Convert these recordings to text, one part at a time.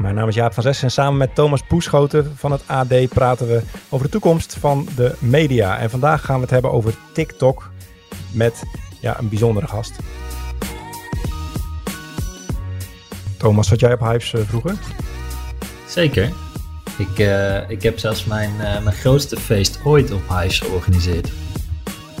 Mijn naam is Jaap van Zes en samen met Thomas Poeschoten van het AD praten we over de toekomst van de media. En vandaag gaan we het hebben over TikTok met ja, een bijzondere gast. Thomas, zat jij op Hypes uh, vroeger? Zeker. Ik, uh, ik heb zelfs mijn, uh, mijn grootste feest ooit op Hypes georganiseerd.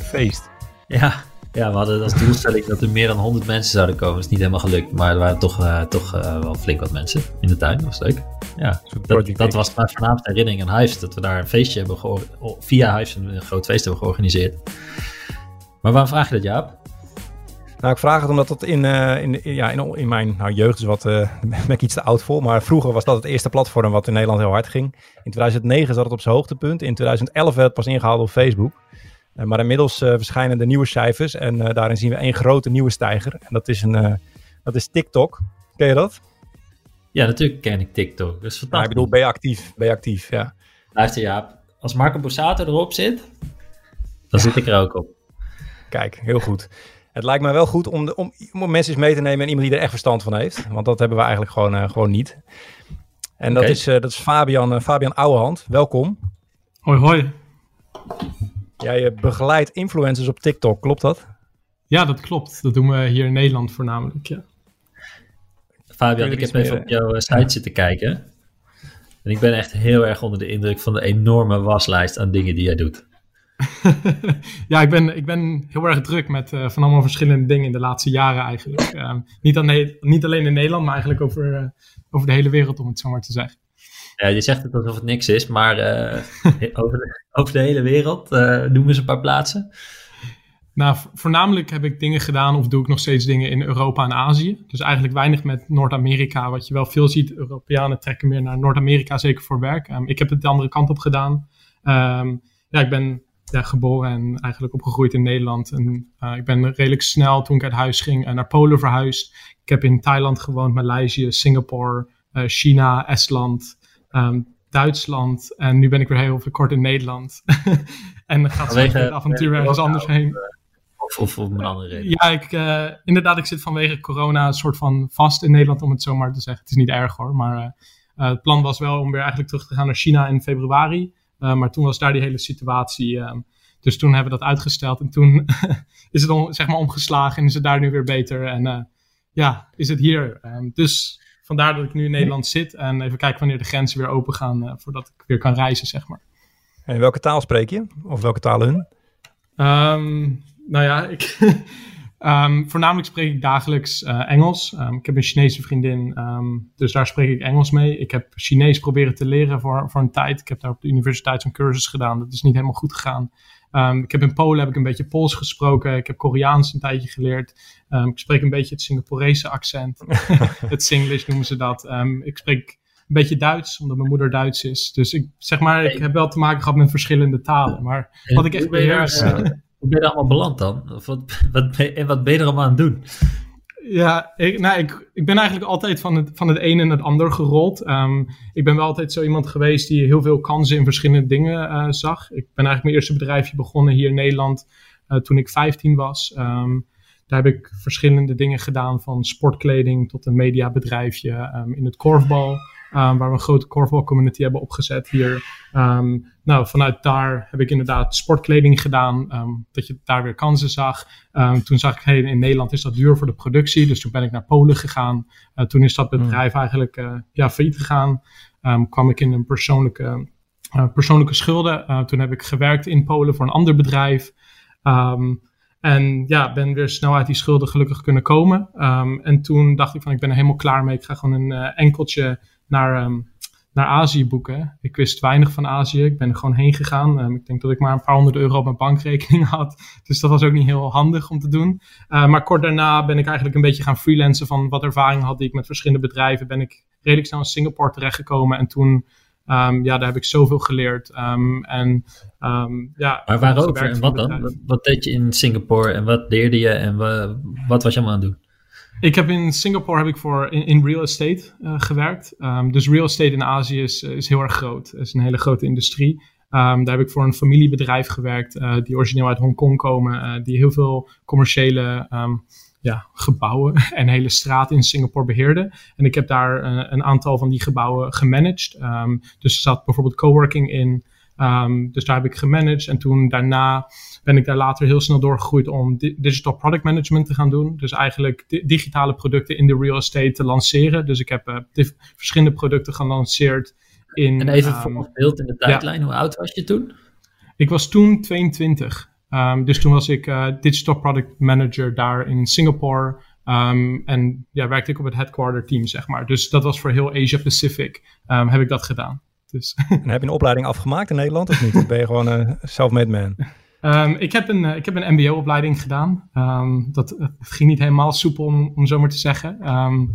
Feest? Ja, ja, we hadden als doelstelling dat er meer dan 100 mensen zouden komen. Dat is niet helemaal gelukt, maar er waren toch, uh, toch uh, wel flink wat mensen in de tuin. Dat was leuk. Ja, dat, dat was mijn voornaamste herinnering aan Hives. Dat we daar een feestje hebben via Hives een groot feest hebben georganiseerd. Maar waarom vraag je dat, Jaap? Nou, ik vraag het omdat het in, uh, in, ja, in, in, mijn nou, jeugd is wat, uh, ben ik iets te oud voor, maar vroeger was dat het eerste platform wat in Nederland heel hard ging. In 2009 zat het op zijn hoogtepunt. In 2011 werd het pas ingehaald op Facebook. Uh, maar inmiddels verschijnen de nieuwe cijfers en daarin zien we één grote nieuwe stijger. En dat is, een, dat is TikTok. Ken je dat? Ja, natuurlijk ken ik TikTok. Dat is fantastisch. Maar ik bedoel, ben je actief? Ben je actief, ja. Luister Jaap, als Marco Borsato erop zit, dan zit ik er ook op. Kijk, heel goed. Het lijkt mij wel goed om, de, om, om mensen eens mee te nemen en iemand die er echt verstand van heeft. Want dat hebben we eigenlijk gewoon, uh, gewoon niet. En dat, is, uh, dat is Fabian, uh, Fabian Ouwehand. Welkom. Hoi, hoi. Jij begeleidt influencers op TikTok, klopt dat? Ja, dat klopt. Dat doen we hier in Nederland voornamelijk, ja. Fabian, ik heb even op jouw site zitten kijken. En ik ben echt heel erg onder de indruk van de enorme waslijst aan dingen die jij doet. ja, ik ben, ik ben heel erg druk met uh, van allemaal verschillende dingen in de laatste jaren eigenlijk. Um, niet, aan, niet alleen in Nederland, maar eigenlijk over, uh, over de hele wereld, om het zo maar te zeggen. Ja, je zegt het alsof het niks is, maar uh, over, de, over de hele wereld, noem eens een paar plaatsen. Nou, voornamelijk heb ik dingen gedaan of doe ik nog steeds dingen in Europa en Azië. Dus eigenlijk weinig met Noord-Amerika, wat je wel veel ziet. Europeanen trekken meer naar Noord-Amerika, zeker voor werk. Um, ik heb het de andere kant op gedaan. Um, ja, ik ben ja, geboren en eigenlijk opgegroeid in Nederland. En uh, ik ben redelijk snel, toen ik uit huis ging, uh, naar Polen verhuisd. Ik heb in Thailand gewoond, Maleisië, Singapore, uh, China, Estland, um, Duitsland. En nu ben ik weer heel kort in Nederland. en dan gaat het avontuur ergens anders heen. Of, of om een andere reden? Ja, ik, inderdaad, ik zit vanwege corona een soort van vast in Nederland, om het zo maar te zeggen. Het is niet erg hoor, maar het plan was wel om weer eigenlijk terug te gaan naar China in februari. Maar toen was daar die hele situatie. Um, dus toen hebben we dat uitgesteld. En toen is het om, zeg maar omgeslagen en is het daar nu weer beter. En ja, is het hier. Um, dus vandaar dat ik nu in Nederland zit. En even kijken wanneer de grenzen weer open gaan. Uh, voordat ik weer kan reizen, zeg maar. En welke taal spreek je? Of welke taal hun? Um, nou ja, ik... Um, voornamelijk spreek ik dagelijks uh, Engels. Um, ik heb een Chinese vriendin, dus daar spreek ik Engels mee. Ik heb Chinees proberen te leren voor, voor een tijd. Ik heb daar op de universiteit zo'n cursus gedaan. Dat is niet helemaal goed gegaan. Ik heb in Polen heb ik een beetje Pools gesproken. Ik heb Koreaans een tijdje geleerd. ik spreek een beetje het Singaporese accent. het Singlish noemen ze dat. ik spreek een beetje Duits, omdat mijn moeder Duits is. Dus ik zeg maar, ik heb wel te maken gehad met verschillende talen. Maar wat ik echt beheers... Hoe ben je er allemaal beland dan? Of wat, wat ben, en wat ben je er allemaal aan het doen? Ja, ik, nou, ik, ik ben eigenlijk altijd van het, van het een en het ander gerold. Um, ik ben wel altijd zo iemand geweest die heel veel kansen in verschillende dingen uh, zag. Ik ben eigenlijk mijn eerste bedrijfje begonnen hier in Nederland uh, toen ik 15 was. Um, daar heb ik verschillende dingen gedaan, van sportkleding tot een mediabedrijfje um, in het korfbal. Um, waar we een grote korfbal community hebben opgezet hier. Um, nou, vanuit daar heb ik inderdaad sportkleding gedaan, um, dat je daar weer kansen zag. toen zag ik, hey, in Nederland is dat duur voor de productie, dus toen ben ik naar Polen gegaan. Uh, toen is dat bedrijf eigenlijk uh, ja, failliet gegaan. kwam ik in een persoonlijke, uh, persoonlijke schulden. toen heb ik gewerkt in Polen voor een ander bedrijf. En ja, ben weer snel uit die schulden gelukkig kunnen komen. Um, en toen dacht ik van, ik ben er helemaal klaar mee. Ik ga gewoon een uh, enkeltje naar, um, naar Azië boeken. Ik wist weinig van Azië. Ik ben er gewoon heen gegaan. Um, ik denk dat ik maar een paar honderd euro op mijn bankrekening had. Dus dat was ook niet heel handig om te doen. Uh, maar kort daarna ben ik eigenlijk een beetje gaan freelancen van wat ervaring had ik met verschillende bedrijven. Ben ik redelijk snel in Singapore terechtgekomen. En toen Um, ja, daar heb ik zoveel geleerd. Um, en, ja, maar waarover en wat dan? Wat deed je in Singapore en wat leerde je en wat, wat was je allemaal aan het doen? Ik heb in Singapore heb ik voor in, real estate uh, gewerkt. dus real estate in Azië is, is heel erg groot. Het is een hele grote industrie. daar heb ik voor een familiebedrijf gewerkt uh, die origineel uit Hongkong komen. Die heel veel commerciële ja, gebouwen en hele straten in Singapore beheerde. En ik heb daar een aantal van die gebouwen gemanaged. Dus er zat bijvoorbeeld coworking in. Dus daar heb ik gemanaged. En toen daarna ben ik daar later heel snel doorgegroeid om digital product management te gaan doen. Dus eigenlijk digitale producten in de real estate te lanceren. Dus ik heb uh, verschillende producten gelanceerd. In, en even um, voor beeld in de tijdlijn, hoe oud was je toen? Ik was toen 22. Um, dus toen was ik uh, digital product manager daar in Singapore. Um, en ja, werkte ik op het headquarter team, zeg maar. Dus dat was voor heel Asia Pacific, um, heb ik dat gedaan. Dus. En heb je een opleiding afgemaakt in Nederland of niet? Of ben je gewoon een self-made man? Um, ik, heb een, uh, ik heb een MBO-opleiding gedaan. Um, dat ging niet helemaal soepel, om, om zo maar te zeggen. Um,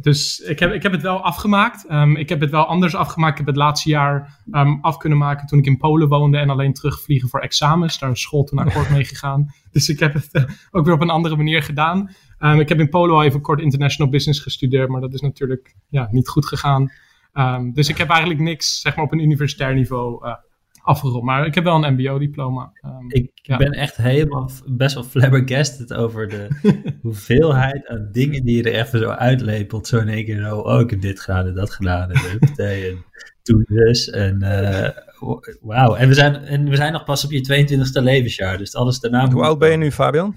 dus ik heb, ik heb het wel afgemaakt. ik heb het wel anders afgemaakt. Ik heb het laatste jaar af kunnen maken toen ik in Polen woonde en alleen terugvliegen voor examens. Daar is school toen akkoord mee gegaan. Dus ik heb het uh, ook weer op een andere manier gedaan. ik heb in Polen al even kort international business gestudeerd, maar dat is natuurlijk ja, niet goed gegaan. dus ik heb eigenlijk niks zeg maar, op een universitair niveau uh, afgerond. Maar ik heb wel een MBO-diploma. Um, ik ben echt helemaal best wel flabbergasted over de hoeveelheid aan dingen die je er even zo uitlepelt. Zo in één keer zo, oh, ik heb dit gedaan en dat gedaan en, en toen dus. En uh, wauw. En, we zijn, en we zijn nog pas op je 22e levensjaar, dus alles daarna... Hoe oud ben je nu, Fabian?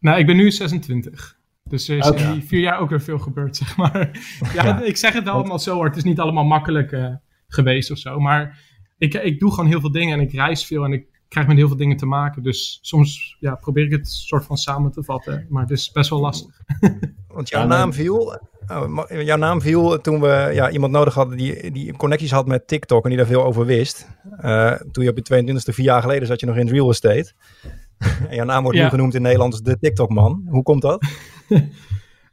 Nou, ik ben nu 26. Dus er is in die vier jaar ook weer veel gebeurd, zeg maar. ja, ik zeg het allemaal zo hoor. Het is niet allemaal makkelijk uh, geweest of zo. Maar ik, ik doe gewoon heel veel dingen en ik reis veel en ik krijg met heel veel dingen te maken. Dus soms ja, probeer ik het soort van samen te vatten. Maar het is best wel lastig. Want jouw naam viel, oh, jouw naam viel toen we ja, iemand nodig hadden die, die connecties had met TikTok en die daar veel over wist. Uh, toen je op je 22e, vier jaar geleden zat je nog in real estate. en jouw naam wordt nu genoemd in Nederland als de TikTok-man. Hoe komt dat?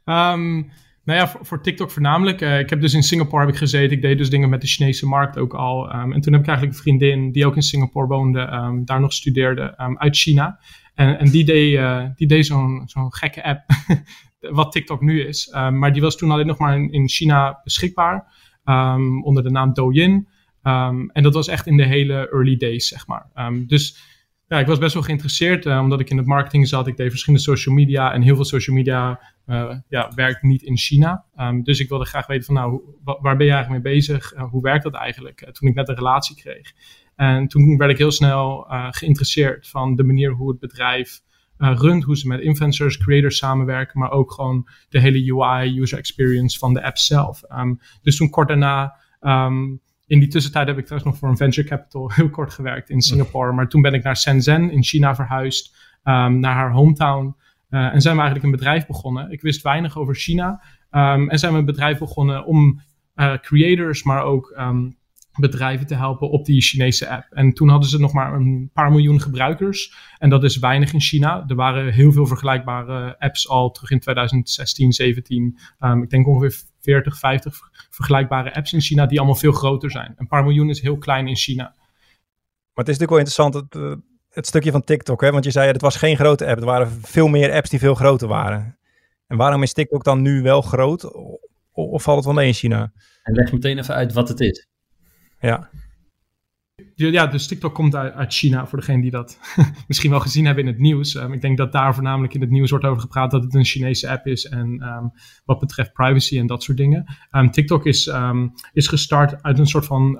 um, Nou ja, voor, TikTok voornamelijk. Uh, ik heb dus in Singapore heb ik gezeten. Ik deed dus dingen met de Chinese markt ook al. Um, en toen heb ik eigenlijk een vriendin die ook in Singapore woonde, um, daar nog studeerde, um, uit China. En, en die deed, uh, die deed zo'n zo'n gekke app, wat TikTok nu is. maar die was toen alleen nog maar in, in China beschikbaar, onder de naam Douyin. en dat was echt in de hele early days, zeg maar. dus ja, ik was best wel geïnteresseerd, uh, omdat ik in het marketing zat. Ik deed verschillende social media en heel veel social media uh, ja, werkt niet in China. Um, dus ik wilde graag weten van nou, waar ben je eigenlijk mee bezig? Uh, hoe werkt dat eigenlijk? toen ik net een relatie kreeg. En toen werd ik heel snel geïnteresseerd van de manier hoe het bedrijf runt, hoe ze met influencers, creators samenwerken, maar ook gewoon de hele UI, user experience van de app zelf. Um, dus toen kort daarna um, in die tussentijd heb ik trouwens nog voor een venture capital heel kort gewerkt in Singapore. Maar toen ben ik naar Shenzhen in China verhuisd, um, naar haar hometown. Uh, en zijn we eigenlijk een bedrijf begonnen. Ik wist weinig over China. Um, en zijn we een bedrijf begonnen om uh, creators, maar ook um, bedrijven te helpen op die Chinese app. En toen hadden ze nog maar een paar miljoen gebruikers. En dat is weinig in China. Er waren heel veel vergelijkbare apps al terug in 2016, 17. Um, ik denk ongeveer 40, 50 vergelijkbare apps in China die allemaal veel groter zijn. Een paar miljoen is heel klein in China. Maar het is natuurlijk wel interessant, het, eh, het stukje van TikTok, hè? want je zei het was geen grote app. Er waren veel meer apps die veel groter waren. En waarom is TikTok dan nu wel groot? Of valt het wel mee in China? En leg meteen even uit wat het is. Ja. Ja, dus TikTok komt uit, uit China, voor degene die dat misschien wel gezien hebben in het nieuws. Um, ik denk dat daar voornamelijk in het nieuws wordt over gepraat dat het een Chinese app is. En um, wat betreft privacy en dat soort dingen. Um, TikTok is, is gestart uit een soort van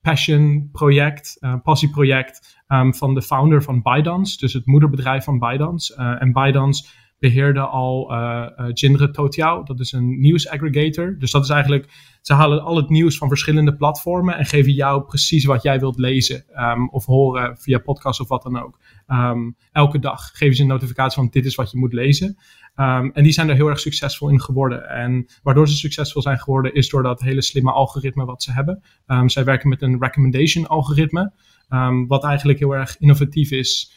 passion project, uh, passieproject van de founder van ByteDance. Dus het moederbedrijf van ByteDance. Uh, en ByteDance beheerde al uh, uh, Toutiao. Dat is een nieuwsaggregator. Dus dat is eigenlijk, ze halen al het nieuws van verschillende platformen en geven jou precies wat jij wilt lezen um, of horen via podcast of wat dan ook. Um, elke dag geven ze een notificatie van dit is wat je moet lezen. Um, en die zijn er heel erg succesvol in geworden. En waardoor ze succesvol zijn geworden is door dat hele slimme algoritme wat ze hebben. zij werken met een recommendation algoritme, wat eigenlijk heel erg innovatief is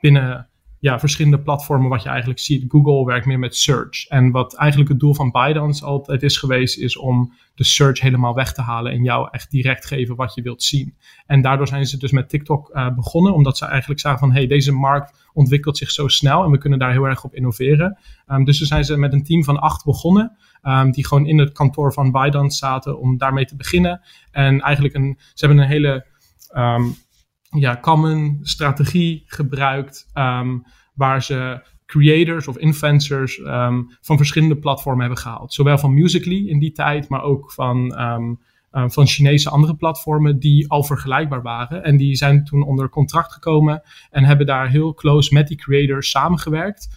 binnen ja, verschillende platformen wat je eigenlijk ziet. Google werkt meer met search. En wat eigenlijk het doel van ByteDance altijd is geweest, is om de search helemaal weg te halen en jou echt direct geven wat je wilt zien. En daardoor zijn ze dus met TikTok uh, begonnen, omdat ze eigenlijk zagen van, hey, deze markt ontwikkelt zich zo snel en we kunnen daar heel erg op innoveren. Um, dus toen zijn ze met een team van acht begonnen, um, die gewoon in het kantoor van ByteDance zaten om daarmee te beginnen. En eigenlijk een, ze hebben een hele... Um, ja, common strategie gebruikt. Um, waar ze creators of influencers ehm, van verschillende platformen hebben gehaald. Zowel van Musically in die tijd, maar ook van, um, van Chinese andere platformen die al vergelijkbaar waren. En die zijn toen onder contract gekomen en hebben daar heel close met die creators samengewerkt.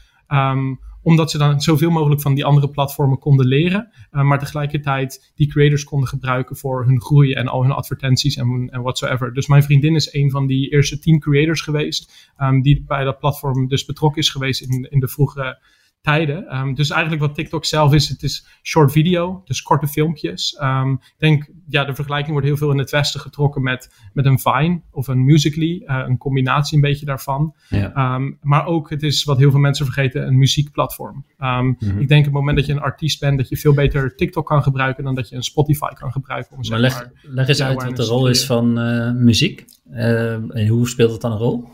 Omdat ze dan zoveel mogelijk van die andere platformen konden leren. Uh, maar tegelijkertijd die creators konden gebruiken voor hun groei en al hun advertenties en, en whatsoever. Dus mijn vriendin is een van die eerste tien creators geweest. Um, die bij dat platform dus betrokken is geweest in, in de vroege tijden. Um, dus eigenlijk wat TikTok zelf is, het is short video, dus korte filmpjes. Um, ik denk, ja, de vergelijking wordt heel veel in het Westen getrokken met, met een Vine of een Musical.ly, uh, een combinatie een beetje daarvan. Ja. Um, maar ook, het is wat heel veel mensen vergeten, een muziekplatform. Mm -hmm. Ik denk op het moment dat je een artiest bent, dat je veel beter TikTok kan gebruiken dan dat je een Spotify kan gebruiken. Om, maar leg, maar, leg eens uit wat de rol is van uh, muziek. Uh, en hoe speelt het dan een rol?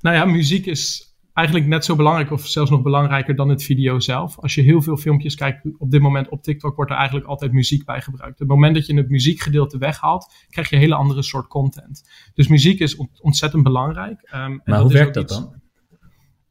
Nou ja, muziek is eigenlijk net zo belangrijk of zelfs nog belangrijker dan het video zelf. Als je heel veel filmpjes kijkt op dit moment op TikTok, wordt er eigenlijk altijd muziek bij gebruikt. Op het moment dat je het muziekgedeelte weghaalt, krijg je een hele andere soort content. Dus muziek is ontzettend belangrijk. Um, maar hoe werkt dat dan?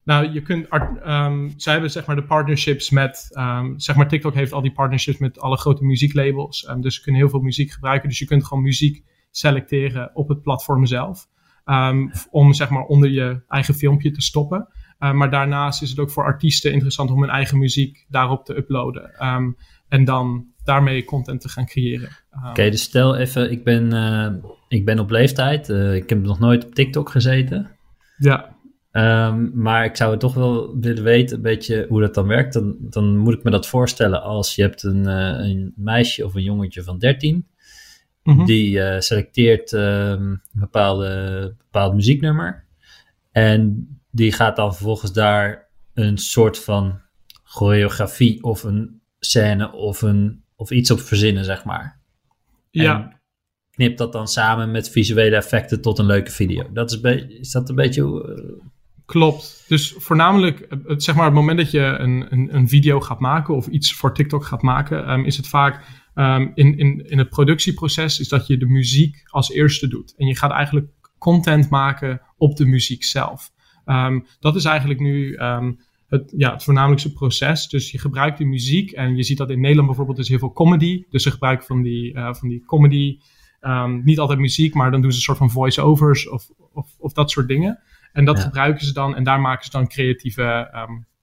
Nou, je kunt, um, zij hebben zeg maar de partnerships met, um, zeg maar TikTok heeft al die partnerships met alle grote muzieklabels. Dus ze kunnen heel veel muziek gebruiken. Dus je kunt gewoon muziek selecteren op het platform zelf. Um, om zeg maar onder je eigen filmpje te stoppen. Uh, maar daarnaast is het ook voor artiesten interessant om hun eigen muziek daarop te uploaden. Um, en dan daarmee content te gaan creëren. Um, Oké, okay, dus stel even, ik ben, uh, ik ben op leeftijd. Uh, ik heb nog nooit op TikTok gezeten. Ja. Um, maar ik zou het toch wel willen weten, een beetje hoe dat dan werkt. Dan, dan moet ik me dat voorstellen als je hebt een, een meisje of een jongetje van 13 Mhm. Die uh, selecteert um, een bepaalde, bepaald muzieknummer. En die gaat dan vervolgens daar een soort van choreografie of een scène of, een, of iets op verzinnen, zeg maar. Ja. En knipt dat dan samen met visuele effecten tot een leuke video. Dat is, is dat een beetje... Uh... Klopt. Dus voornamelijk, het, zeg maar, het moment dat je een, een, een video gaat maken of iets voor TikTok gaat maken, um, is het vaak um, in, in, in het productieproces is dat je de muziek als eerste doet. En je gaat eigenlijk content maken op de muziek zelf. Um, dat is eigenlijk nu um, het, ja, het voornamelijkste proces. Dus je gebruikt die muziek en je ziet dat in Nederland bijvoorbeeld is heel veel comedy. Dus ze gebruiken van die, uh, van die comedy, niet altijd muziek, maar dan doen ze een soort van voice-overs of, of, of dat soort dingen. En dat ja. gebruiken ze dan en daar maken ze dan creatieve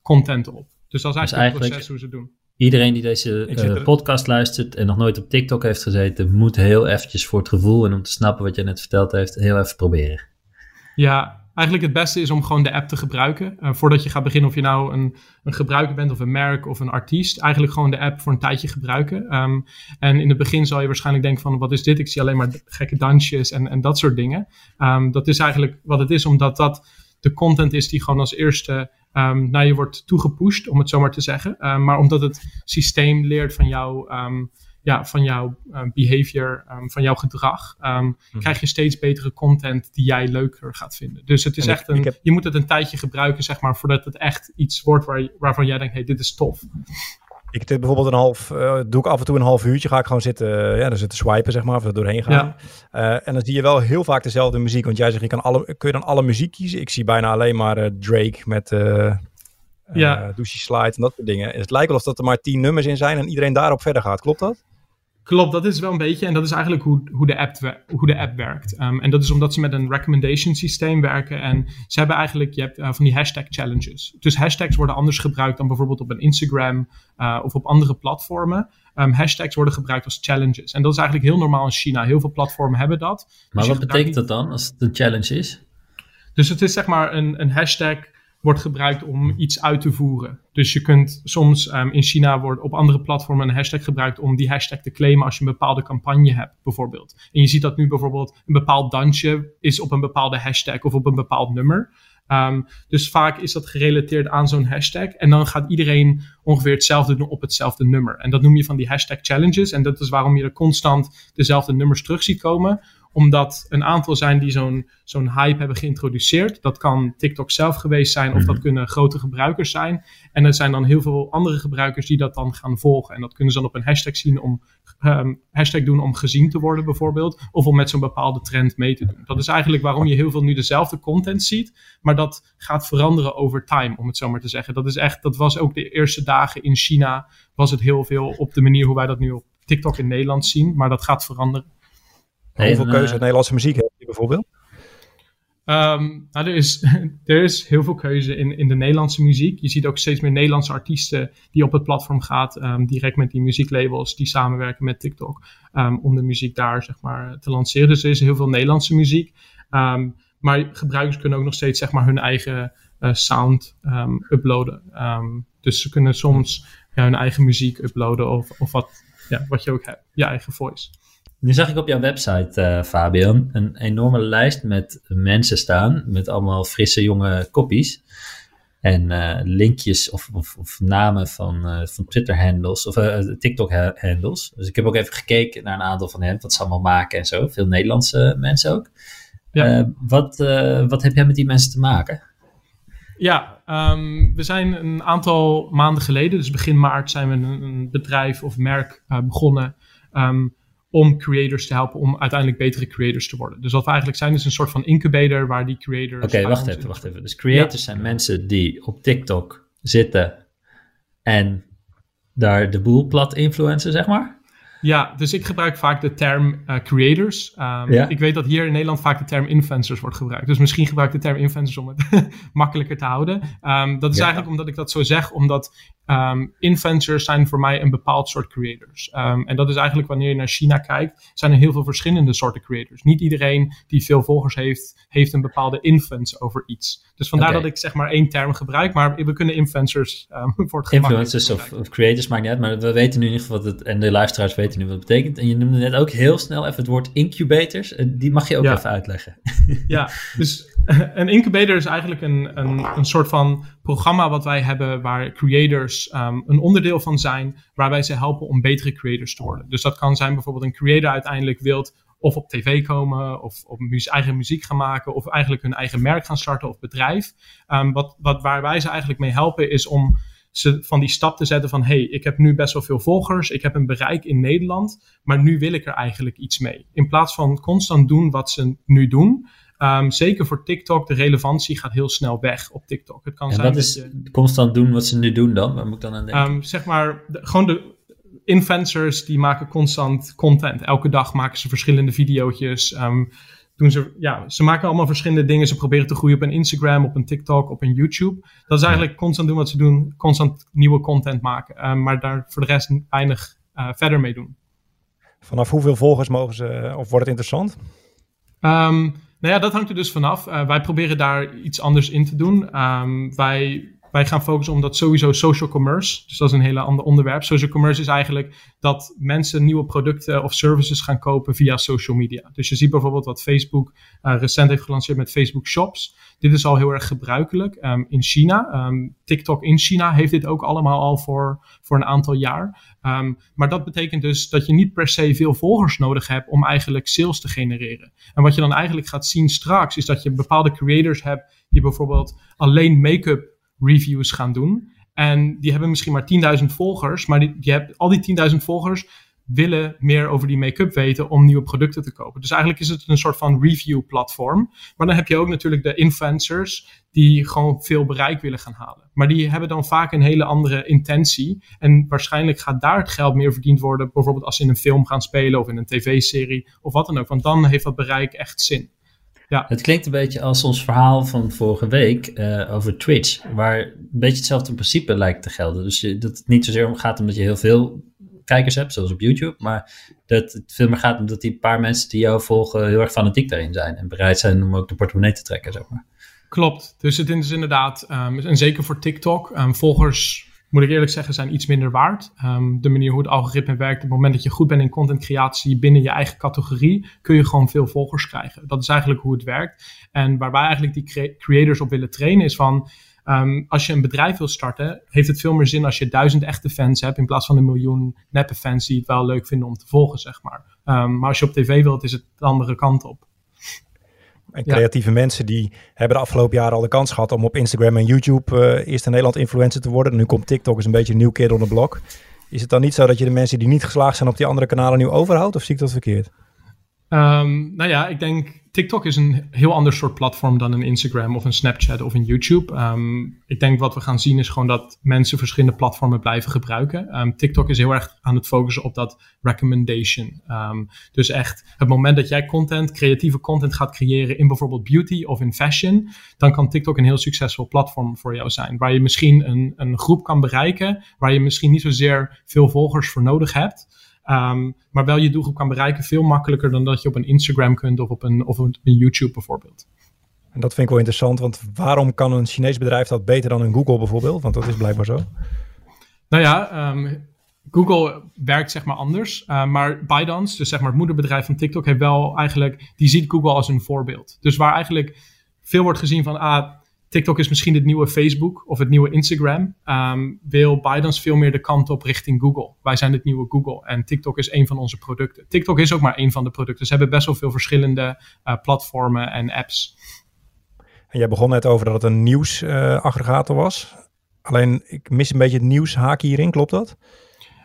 content op. Dus dat is eigenlijk, dus eigenlijk het proces hoe ze het doen. Iedereen die deze uh, podcast luistert en nog nooit op TikTok heeft gezeten, moet heel eventjes voor het gevoel en om te snappen wat je net verteld heeft, heel even proberen. Ja, eigenlijk het beste is om gewoon de app te gebruiken. Uh, voordat je gaat beginnen of je nou een, een gebruiker bent of een merk of een artiest. Eigenlijk gewoon de app voor een tijdje gebruiken. Um, en in het begin zal je waarschijnlijk denken van wat is dit? Ik zie alleen maar gekke dansjes en, en dat soort dingen. Um, dat is eigenlijk wat het is omdat dat de content is die gewoon als eerste um, naar je wordt toegepusht, om het zo maar te zeggen. Um, maar omdat het systeem leert van jouw, um, ja, van jouw behavior, van jouw gedrag, mm krijg je steeds betere content die jij leuker gaat vinden. Dus het is echt een, heb... je moet het een tijdje gebruiken, zeg maar, voordat het echt iets wordt waar, waarvan jij denkt, hey, dit is tof. Ik heb bijvoorbeeld een half, uh, doe ik af en toe een half uurtje, ga ik gewoon zitten, uh, ja, dan zitten swipen, zeg maar, of er doorheen gaan. Ja. Uh, en dan zie je wel heel vaak dezelfde muziek, want jij zegt, je kan alle, kun je dan alle muziek kiezen? Ik zie bijna alleen maar Drake met ja. Slide en dat soort dingen. Het lijkt wel of dat er maar tien nummers in zijn en iedereen daarop verder gaat, klopt dat? Klopt, dat is wel een beetje. En dat is eigenlijk hoe, hoe, de, app, hoe de app werkt. Um, en dat is omdat ze met een recommendation systeem werken. En ze hebben eigenlijk, je hebt uh, van die hashtag challenges. Dus hashtags worden anders gebruikt dan bijvoorbeeld op een Instagram uh, of op andere platformen. Um, hashtags worden gebruikt als challenges. En dat is eigenlijk heel normaal in China. Heel veel platformen hebben dat. Maar dus wat betekent dat dan als het een challenge is? Dus het is zeg maar een, een hashtag wordt gebruikt om iets uit te voeren. Dus je kunt soms um, in China wordt op andere platformen een hashtag gebruikt om die hashtag te claimen als je een bepaalde campagne hebt, bijvoorbeeld. En je ziet dat nu bijvoorbeeld een bepaald dansje is op een bepaalde hashtag of op een bepaald nummer. Um, dus vaak is dat gerelateerd aan zo'n hashtag. En dan gaat iedereen ongeveer hetzelfde doen op hetzelfde nummer. En dat noem je van die hashtag challenges. En dat is waarom je er constant dezelfde nummers terug ziet komen omdat een aantal zijn die zo'n zo'n hype hebben geïntroduceerd. Dat kan TikTok zelf geweest zijn, of dat mhm. kunnen grote gebruikers zijn. En er zijn dan heel veel andere gebruikers die dat dan gaan volgen. En dat kunnen ze dan op een hashtag zien om um, hashtag doen om gezien te worden, bijvoorbeeld. Of om met zo'n bepaalde trend mee te doen. Dat is eigenlijk waarom je heel veel nu dezelfde content ziet. Maar dat gaat veranderen over time, om het zo maar te zeggen. Dat is echt, dat was ook de eerste dagen in China. Was het heel veel op de manier hoe wij dat nu op TikTok in Nederland zien. Maar dat gaat veranderen. Hoeveel keuze in Nederlandse muziek heb je bijvoorbeeld? Um, nou, er, is, er is heel veel keuze in, in de Nederlandse muziek. Je ziet ook steeds meer Nederlandse artiesten die op het platform gaan, um, direct met die muzieklabels die samenwerken met TikTok, um, om de muziek daar zeg maar, te lanceren. Dus er is heel veel Nederlandse muziek. maar gebruikers kunnen ook nog steeds zeg maar, hun eigen uh, sound uploaden. dus ze kunnen soms ja, hun eigen muziek uploaden of, of wat, ja, wat je ook hebt, je eigen voice. Nu zag ik op jouw website, uh, Fabian, een enorme lijst met mensen staan. Met allemaal frisse jonge kopies. En uh, linkjes of, of, of, namen van, uh, van Twitter-handles of TikTok-handles. Dus ik heb ook even gekeken naar een aantal van hen, wat ze allemaal maken en zo. Veel Nederlandse mensen ook. Ja. wat, wat heb jij met die mensen te maken? Ja, um, we zijn een aantal maanden geleden, dus begin maart, zijn we een, een bedrijf of merk begonnen. Um, om creators te helpen om uiteindelijk betere creators te worden. Dus wat we eigenlijk zijn is een soort van incubator waar die creators... Oké, wacht even, wacht even. Dus creators zijn mensen die op TikTok zitten en daar de boel plat influencen, zeg maar? Ja, dus ik gebruik vaak de term uh, creators. Um, Ik weet dat hier in Nederland vaak de term influencers wordt gebruikt. Dus misschien gebruik ik de term influencers om het makkelijker te houden. Um, dat is eigenlijk omdat ik dat zo zeg, omdat um, influencers zijn voor mij een bepaald soort creators. en dat is eigenlijk wanneer je naar China kijkt, zijn er heel veel verschillende soorten creators. Niet iedereen die veel volgers heeft, heeft een bepaalde influence over iets. Dus vandaar dat ik zeg maar één term gebruik, maar we kunnen influencers voor het Influencers of, of, creators maakt niet uit, maar we weten nu in ieder geval wat het, en de luisteraars weten nu wat het betekent. En je noemde net ook heel snel even het woord incubators. Die mag je ook even uitleggen. Ja, dus een incubator is eigenlijk een, een, een soort van programma wat wij hebben waar creators um, een onderdeel van zijn, waarbij ze helpen om betere creators te worden. Dus dat kan zijn bijvoorbeeld een creator uiteindelijk wilt of op tv komen, of op eigen muziek gaan maken, of eigenlijk hun eigen merk gaan starten of bedrijf. Um, wat, wat, waar wij ze eigenlijk mee helpen is om ze van die stap te zetten van hey, ik heb nu best wel veel volgers, ik heb een bereik in Nederland, maar nu wil ik er eigenlijk iets mee. In plaats van constant doen wat ze nu doen. Um, zeker voor TikTok, de relevantie gaat heel snel weg op TikTok. Het kan en zijn wat is je, constant doen wat ze nu doen dan? Waar moet ik dan aan denken? Um, zeg maar, gewoon de influencers die maken constant content. Elke dag maken ze verschillende video's. Um, doen ze, ja, ze maken allemaal verschillende dingen. Ze proberen te groeien op een Instagram, op een TikTok, op een YouTube. Dat is eigenlijk constant doen wat ze doen. Constant nieuwe content maken. Um, maar daar voor de rest weinig uh, verder mee doen. Vanaf hoeveel volgers mogen ze, of wordt het interessant? Um, nou ja, dat hangt er dus vanaf. Uh, wij proberen daar iets anders in te doen. Um, wij wij gaan focussen op dat sowieso social commerce. Dus dat is een hele ander onderwerp. Social commerce is eigenlijk dat mensen nieuwe producten of services gaan kopen via social media. Dus je ziet bijvoorbeeld wat Facebook uh, recent heeft gelanceerd met Facebook Shops. Dit is al heel erg gebruikelijk um, in China. Um, TikTok in China heeft dit ook allemaal al voor, voor een aantal jaar. Um, maar dat betekent dus dat je niet per se veel volgers nodig hebt om eigenlijk sales te genereren. En wat je dan eigenlijk gaat zien straks is dat je bepaalde creators hebt die bijvoorbeeld alleen make-up reviews gaan doen. En die hebben misschien maar 10.000 volgers, maar die, die al die 10.000 volgers willen meer over die make-up weten om nieuwe producten te kopen. Dus eigenlijk is het een soort van review platform. Maar dan heb je ook natuurlijk de influencers die gewoon veel bereik willen gaan halen. Maar die hebben dan vaak een hele andere intentie. En waarschijnlijk gaat daar het geld meer verdiend worden, bijvoorbeeld als ze in een film gaan spelen of in een tv-serie of wat dan ook. Want dan heeft dat bereik echt zin. Ja. Het klinkt een beetje als ons verhaal van vorige week uh, over Twitch, waar een beetje hetzelfde principe lijkt te gelden. Dus je, dat het niet zozeer om gaat omdat je heel veel kijkers hebt, zoals op YouTube, maar dat het veel meer gaat omdat die paar mensen die jou volgen heel erg fanatiek daarin zijn en bereid zijn om ook de portemonnee te trekken, zeg maar. Klopt. Dus het is inderdaad, um, en zeker voor TikTok, um, volgers moet ik eerlijk zeggen, zijn iets minder waard. Um, de manier hoe het algoritme werkt, op het moment dat je goed bent in content creatie binnen je eigen categorie, kun je gewoon veel volgers krijgen. Dat is eigenlijk hoe het werkt. En waar wij eigenlijk die creators op willen trainen is van, Um, als je een bedrijf wil starten, heeft het veel meer zin als je duizend echte fans hebt in plaats van een miljoen neppe fans die het wel leuk vinden om te volgen, zeg maar. Um, maar als je op tv wilt, is het de andere kant op. En creatieve mensen die hebben de afgelopen jaren al de kans gehad om op Instagram en YouTube uh, eerst in Nederland influencer te worden. nu komt TikTok eens een beetje een nieuw kid on the block. Is het dan niet zo dat je de mensen die niet geslaagd zijn op die andere kanalen nu overhoudt? Of zie ik dat verkeerd? Um, nou ja, ik denk TikTok is een heel ander soort platform dan een Instagram of een Snapchat of een YouTube. Um, ik denk wat we gaan zien is gewoon dat mensen verschillende platformen blijven gebruiken. Um, TikTok is heel erg aan het focussen op dat recommendation. Um, dus echt het moment dat jij content, creatieve content gaat creëren in bijvoorbeeld beauty of in fashion, dan kan TikTok een heel succesvol platform voor jou zijn. Waar je misschien een, een groep kan bereiken, waar je misschien niet zozeer veel volgers voor nodig hebt. Um, maar wel je doelgroep kan bereiken veel makkelijker dan dat je op een Instagram kunt of op een, of een YouTube bijvoorbeeld. En dat vind ik wel interessant, want waarom kan een Chinees bedrijf dat beter dan een Google bijvoorbeeld? Want dat is blijkbaar zo. Nou ja, um, Google werkt zeg maar anders, uh, maar ByteDance, dus zeg maar het moederbedrijf van TikTok, heeft wel eigenlijk, die ziet Google als een voorbeeld. Dus waar eigenlijk veel wordt gezien van, ah, TikTok is misschien het nieuwe Facebook of het nieuwe Instagram. Um, wil Bidens veel meer de kant op richting Google. Wij zijn het nieuwe Google en TikTok is een van onze producten. TikTok is ook maar een van de producten. Ze hebben best wel veel verschillende uh, platformen en apps. En jij begon net over dat het een nieuwsaggregator uh, was. Alleen ik mis een beetje het nieuwshaakje hierin, klopt dat?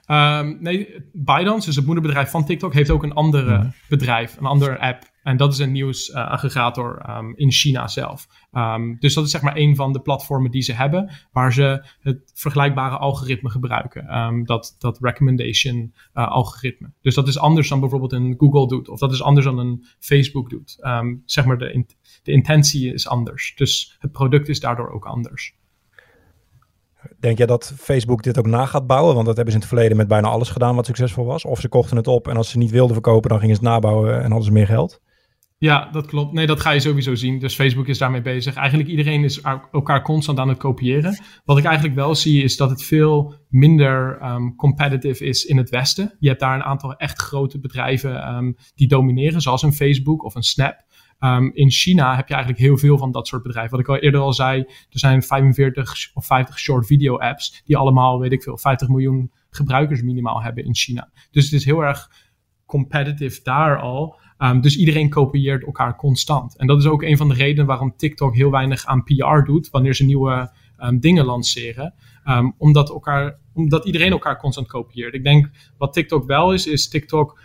Um, nee, Bidens, dus het moederbedrijf van TikTok, heeft ook een andere mhm. bedrijf, een andere app. En dat is een nieuwsaggregator um, in China zelf. Um, dus dat is zeg maar een van de platformen die ze hebben, waar ze het vergelijkbare algoritme gebruiken. Um, dat, dat recommendation uh, algoritme. Dus dat is anders dan bijvoorbeeld een Google doet, of dat is anders dan een Facebook doet. zeg maar de, de intentie is anders. Dus het product is daardoor ook anders. Denk jij dat Facebook dit ook na gaat bouwen? Want dat hebben ze in het verleden met bijna alles gedaan wat succesvol was. Of ze kochten het op en als ze niet wilden verkopen, dan gingen ze het nabouwen en hadden ze meer geld. Ja, dat klopt. Nee, dat ga je sowieso zien. Dus Facebook is daarmee bezig. Eigenlijk iedereen is elkaar constant aan het kopiëren. Wat ik eigenlijk wel zie is dat het veel minder um, competitive is in het Westen. Je hebt daar een aantal echt grote bedrijven um, die domineren, zoals een Facebook of een Snap. Um, in China heb je eigenlijk heel veel van dat soort bedrijven. Wat ik al eerder al zei, er zijn 45 of 50 short video apps die allemaal, weet ik veel, 50 miljoen gebruikers minimaal hebben in China. Dus het is heel erg competitive daar al. Um, dus iedereen kopieert elkaar constant. En dat is ook een van de redenen waarom TikTok heel weinig aan PR doet wanneer ze nieuwe um, dingen lanceren. Um, omdat, elkaar, omdat iedereen elkaar constant kopieert. Ik denk wat TikTok wel is, is TikTok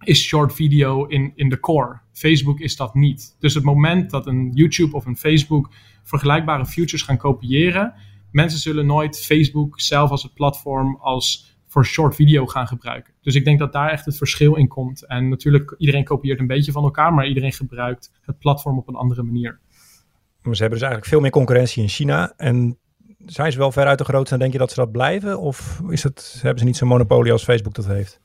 is short video in, in de core. Facebook is dat niet. Dus het moment dat een YouTube of een Facebook vergelijkbare futures gaan kopiëren, mensen zullen nooit Facebook zelf als het platform als voor short video gaan gebruiken. Dus ik denk dat daar echt het verschil in komt. En natuurlijk, iedereen kopieert een beetje van elkaar, maar iedereen gebruikt het platform op een andere manier. Maar ze hebben dus eigenlijk veel meer concurrentie in China. En zijn ze wel veruit de grootste en denk je dat ze dat blijven? Of is het, hebben ze niet zo'n monopolie als Facebook dat heeft?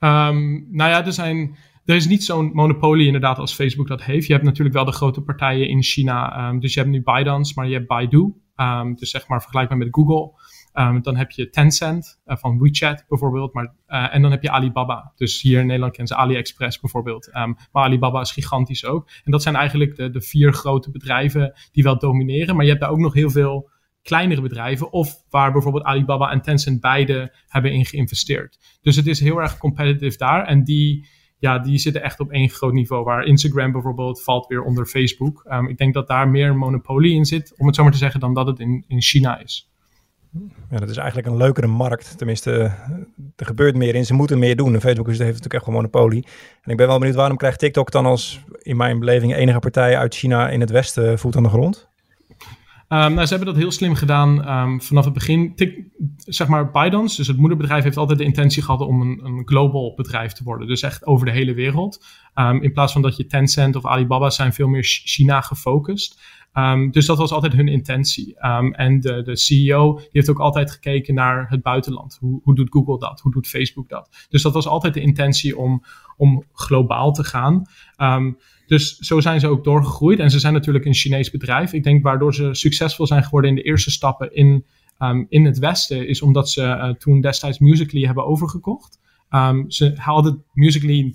Um, nou ja, er, zijn, er is niet zo'n monopolie inderdaad als Facebook dat heeft. Je hebt natuurlijk wel de grote partijen in China. Um, dus je hebt nu ByteDance, maar je hebt Baidu. Um, dus zeg maar vergelijkbaar met Google. Um, dan heb je Tencent uh, van WeChat bijvoorbeeld. Maar, uh, en dan heb je Alibaba. Dus hier in Nederland kennen ze AliExpress bijvoorbeeld. Um, maar Alibaba is gigantisch ook. En dat zijn eigenlijk de, de vier grote bedrijven die wel domineren. Maar je hebt daar ook nog heel veel kleinere bedrijven. Of waar bijvoorbeeld Alibaba en Tencent beide hebben in geïnvesteerd. Dus het is heel erg competitive daar. En die, ja, die zitten echt op één groot niveau. Waar Instagram bijvoorbeeld valt weer onder Facebook. Um, ik denk dat daar meer monopolie in zit, om het zo maar te zeggen, dan dat het in, in China is. Ja, dat is eigenlijk een leukere markt. Tenminste, er gebeurt meer in. Ze moeten meer doen. En Facebook heeft natuurlijk echt gewoon monopolie. En ik ben wel benieuwd, waarom krijgt TikTok dan als, in mijn beleving, enige partij uit China in het Westen voet aan de grond? Um, nou, ze hebben dat heel slim gedaan um, vanaf het begin. Zeg maar, ByteDance, dus het moederbedrijf, heeft altijd de intentie gehad om een, een global bedrijf te worden. Dus echt over de hele wereld. Um, in plaats van dat je Tencent of Alibaba zijn veel meer China gefocust. Um, dus dat was altijd hun intentie. Um, en de, de CEO heeft ook altijd gekeken naar het buitenland. Hoe, hoe doet Google dat? Hoe doet Facebook dat? Dus dat was altijd de intentie om, om globaal te gaan. Um, dus zo zijn ze ook doorgegroeid. En ze zijn natuurlijk een Chinees bedrijf. Ik denk waardoor ze succesvol zijn geworden in de eerste stappen in, in het Westen, is omdat ze uh, toen destijds Musical.ly hebben overgekocht. Ze hadden Musical.ly,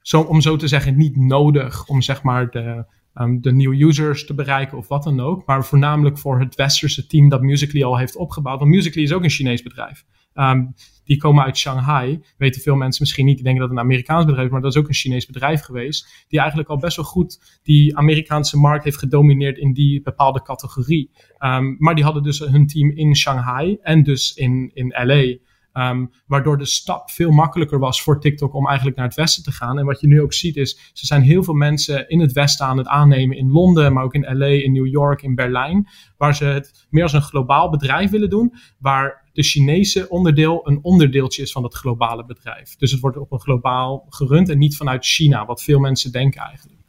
zo, om zo te zeggen, niet nodig om zeg maar de um, de nieuwe users te bereiken of wat dan ook. Maar voornamelijk voor het westerse team dat Musically al heeft opgebouwd. Want Musically is ook een Chinees bedrijf. Um, die komen uit Shanghai. Weten veel mensen misschien niet. Die denken dat het een Amerikaans bedrijf is, maar dat is ook een Chinees bedrijf geweest. Die eigenlijk al best wel goed die Amerikaanse markt heeft gedomineerd in die bepaalde categorie. Um, maar die hadden dus hun team in Shanghai en dus in, in LA. Um, waardoor de stap veel makkelijker was voor TikTok om eigenlijk naar het westen te gaan. En wat je nu ook ziet is, ze zijn heel veel mensen in het westen aan het aannemen. In Londen, maar ook in LA, in New York, in Berlijn. Waar ze het meer als een globaal bedrijf willen doen. Waar de Chinese onderdeel een onderdeeltje is van het globale bedrijf. Dus het wordt op een globaal gerund en niet vanuit China, wat veel mensen denken eigenlijk.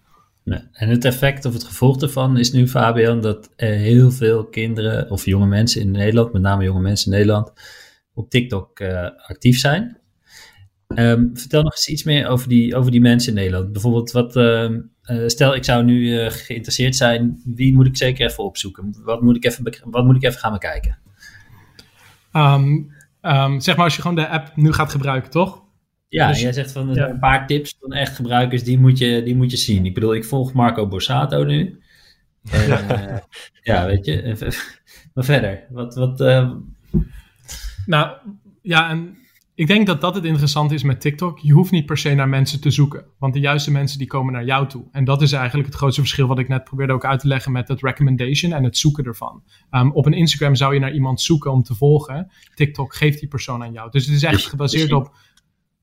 En het effect of het gevolg daarvan is nu, Fabian, dat heel veel kinderen of jonge mensen in Nederland, met name jonge mensen in Nederland, op TikTok uh, actief zijn. Um, vertel nog eens iets meer over die, over die mensen in Nederland. Bijvoorbeeld, wat, uh, stel ik zou nu uh, geïnteresseerd zijn, wie moet ik zeker even opzoeken? Wat moet ik even, wat moet ik even gaan bekijken? Um, um, zeg maar als je gewoon de app nu gaat gebruiken, toch? Ja, dus, jij zegt van ja. een paar tips van echt gebruikers, die moet, je, die moet je zien. Ik bedoel, ik volg Marco Borsato nu. En, ja, weet je. maar verder, wat, wat, nou, ja, en ik denk dat dat het interessante is met TikTok. Je hoeft niet per se naar mensen te zoeken. Want de juiste mensen die komen naar jou toe. En dat is eigenlijk het grootste verschil wat ik net probeerde ook uit te leggen met het recommendation en het zoeken ervan. Um, op een Instagram zou je naar iemand zoeken om te volgen. TikTok geeft die persoon aan jou. Dus het is echt dus- gebaseerd op...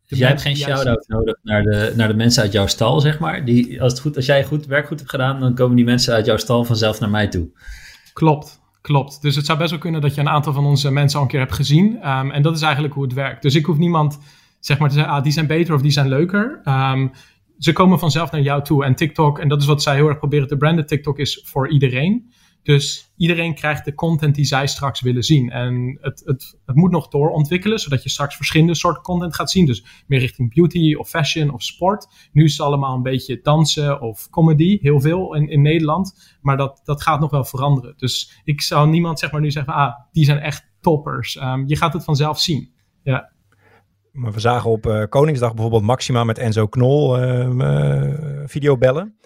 Dus jij hebt geen shout-out nodig naar de, naar de mensen uit jouw stal, zeg maar. Die, als, het goed, als jij goed werk goed hebt gedaan, dan komen die mensen uit jouw stal vanzelf naar mij toe. Klopt, Klopt. Dus het zou best wel kunnen dat je een aantal van onze mensen al een keer hebt gezien. Um, en dat is eigenlijk hoe het werkt. Dus ik hoef niemand zeg maar te zeggen, ah, die zijn beter of die zijn leuker. Um, ze komen vanzelf naar jou toe. En TikTok, en dat is wat zij heel erg proberen te branden, TikTok is voor iedereen. Dus iedereen krijgt de content die zij straks willen zien. En het, het, het moet nog doorontwikkelen, zodat je straks verschillende soorten content gaat zien. Dus meer richting beauty of fashion of sport. Nu is het allemaal een beetje dansen of comedy, heel veel in, in Nederland. Maar dat, dat gaat nog wel veranderen. Dus ik zou niemand zeg maar nu zeggen, ah, die zijn echt toppers. Um, je gaat het vanzelf zien. Ja. Maar we zagen op uh, Koningsdag bijvoorbeeld Maxima met Enzo Knol uh, uh, videobellen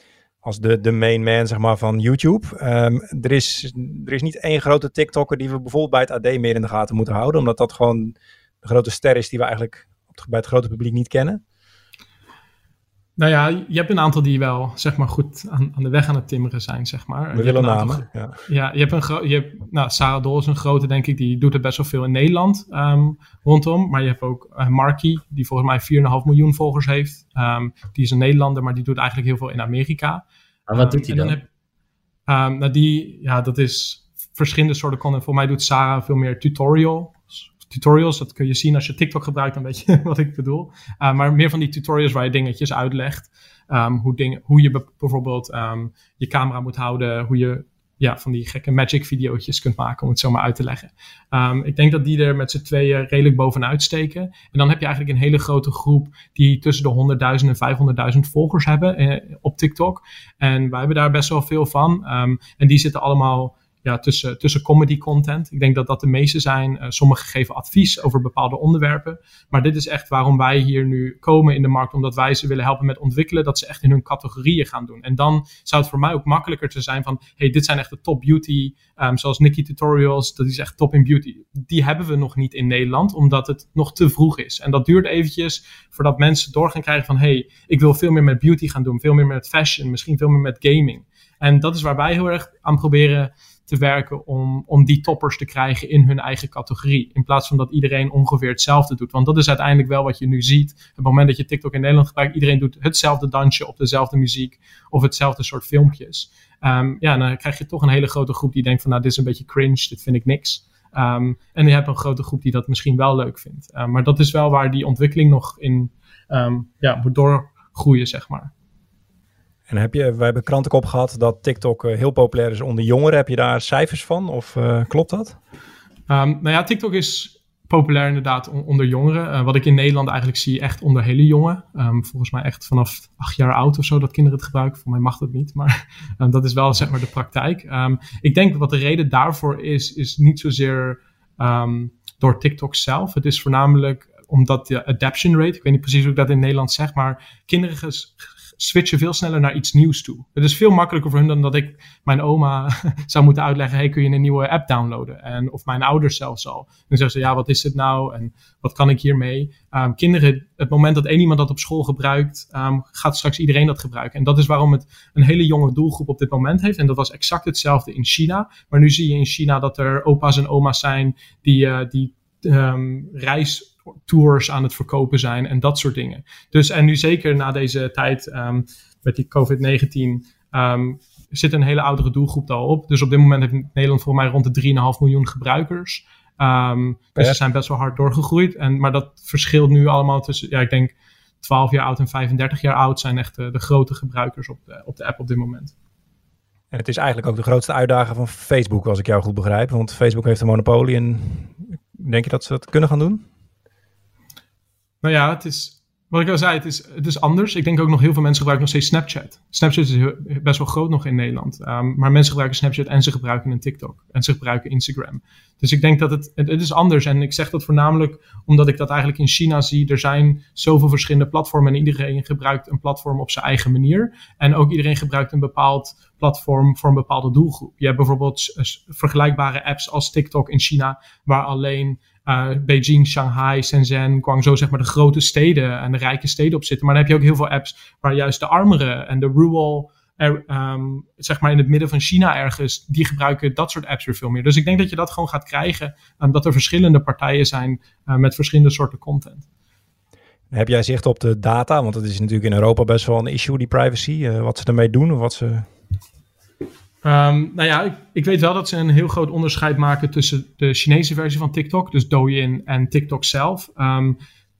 als de, de main man zeg maar, van YouTube. Um, er, is, er is niet één grote TikToker die we bijvoorbeeld bij het AD meer in de gaten moeten houden. Omdat dat gewoon de grote ster is die we eigenlijk bij het grote publiek niet kennen. Nou ja, je hebt een aantal die wel, zeg maar, goed aan, aan de weg aan het timmeren zijn, zeg maar. We willen namen, ja. ja. je hebt een je hebt, nou, Sarah Dol is een grote, denk ik, die doet er best wel veel in Nederland um, rondom. Maar je hebt ook uh, Marky, die volgens mij 4,5 miljoen volgers heeft. Um, die is een Nederlander, maar die doet eigenlijk heel veel in Amerika. Maar wat doet hij dan? dan heb, um, nou, die, ja, dat is verschillende soorten content. Voor mij doet Sarah veel meer tutorial tutorials. Dat kun je zien als je TikTok gebruikt, dan weet je wat ik bedoel. Uh, maar meer van die tutorials waar je dingetjes uitlegt. Um, hoe, hoe je bijvoorbeeld um, je camera moet houden, hoe je ja, van die gekke magic video's kunt maken, om het zo maar uit te leggen. Um, ik denk dat die er met z'n tweeën redelijk bovenuit steken. En dan heb je eigenlijk een hele grote groep die tussen de 100.000 en 500.000 volgers hebben eh, op TikTok. En wij hebben daar best wel veel van. En die zitten allemaal ja, tussen, tussen comedy content. Ik denk dat dat de meeste zijn. Uh, sommigen geven advies over bepaalde onderwerpen. Maar dit is echt waarom wij hier nu komen in de markt. Omdat wij ze willen helpen met ontwikkelen. Dat ze echt in hun categorieën gaan doen. En dan zou het voor mij ook makkelijker te zijn van... hey, dit zijn echt de top beauty. Um, zoals Nikki Tutorials, dat is echt top in beauty. Die hebben we nog niet in Nederland. Omdat het nog te vroeg is. En dat duurt eventjes voordat mensen door gaan krijgen van... hey, ik wil veel meer met beauty gaan doen. Veel meer met fashion. Misschien veel meer met gaming. En dat is waar wij heel erg aan proberen te werken om, om die toppers te krijgen in hun eigen categorie. In plaats van dat iedereen ongeveer hetzelfde doet. Want dat is uiteindelijk wel wat je nu ziet. Op het moment dat je TikTok in Nederland gebruikt, iedereen doet hetzelfde dansje op dezelfde muziek of hetzelfde soort filmpjes. Um, ja, dan krijg je toch een hele grote groep die denkt van nou, dit is een beetje cringe, dit vind ik niks. Um, en je hebt een grote groep die dat misschien wel leuk vindt. Um, maar dat is wel waar die ontwikkeling nog in ja, moet doorgroeien, zeg maar. En heb je, we hebben krantenkop gehad dat TikTok eh, heel populair is onder jongeren. Heb je daar cijfers van of uh, klopt dat? Um, nou ja, TikTok is populair inderdaad onder jongeren. Uh, wat ik in Nederland eigenlijk zie, echt onder hele jongen. Um, volgens mij echt vanaf acht jaar oud of zo dat kinderen het gebruiken. Voor mij mag dat niet, maar um, dat is wel zeg maar de praktijk. ik denk wat de reden daarvoor is, is niet zozeer door TikTok zelf. Het is voornamelijk omdat de adaption rate, ik weet niet precies hoe ik dat in Nederland zeg, maar kinderen switchen veel sneller naar iets nieuws toe. Het is veel makkelijker voor hun dan dat ik mijn oma zou moeten uitleggen: hey, kun je een nieuwe app downloaden? En, of mijn ouders zelfs al. Dan zeggen ze: ja, wat is het nou? En wat kan ik hiermee? Um, kinderen, het moment dat één iemand dat op school gebruikt, um, gaat straks iedereen dat gebruiken. En dat is waarom het een hele jonge doelgroep op dit moment heeft. En dat was exact hetzelfde in China. Maar nu zie je in China dat er opa's en oma's zijn die, uh, die um, reistours aan het verkopen zijn en dat soort dingen. Dus en nu zeker na deze tijd um, met die COVID-19 um, zit een hele oudere doelgroep al op. Dus op dit moment heeft Nederland voor mij rond de 3,5 miljoen gebruikers. Um, dus ze zijn best wel hard doorgegroeid. En, maar dat verschilt nu allemaal tussen, ja, ik denk 12 jaar oud en 35 jaar oud zijn echt de, de grote gebruikers op de, op de app op dit moment. En het is eigenlijk ook de grootste uitdaging van Facebook, als ik jou goed begrijp. Want Facebook heeft een monopolie en denk je dat ze dat kunnen gaan doen? Nou ja, het is, wat ik al zei, het is, het is anders. Ik denk ook nog heel veel mensen gebruiken nog steeds Snapchat. Snapchat is best wel groot nog in Nederland. Um, maar mensen gebruiken Snapchat en ze gebruiken een TikTok. En ze gebruiken Instagram. Dus ik denk dat het, het, het, is anders. En ik zeg dat voornamelijk omdat ik dat eigenlijk in China zie. Er zijn zoveel verschillende platformen en iedereen gebruikt een platform op zijn eigen manier. En ook iedereen gebruikt een bepaald platform voor een bepaalde doelgroep. Je hebt bijvoorbeeld vergelijkbare apps als TikTok in China, waar alleen uh, Beijing, Shanghai, Shenzhen, Guangzhou, zeg maar de grote steden en de rijke steden op zitten. Maar dan heb je ook heel veel apps waar juist de armere en de rural, um, zeg maar in het midden van China ergens, die gebruiken dat soort apps weer veel meer. Dus ik denk dat je dat gewoon gaat krijgen, um, dat er verschillende partijen zijn uh, met verschillende soorten content. Heb jij zicht op de data? Want dat is natuurlijk in Europa best wel een issue, die privacy. Uh, wat ze ermee doen of wat ze Um, nou ja, ik, ik, weet wel dat ze een heel groot onderscheid maken tussen de Chinese versie van TikTok, dus Douyin en TikTok zelf. Um,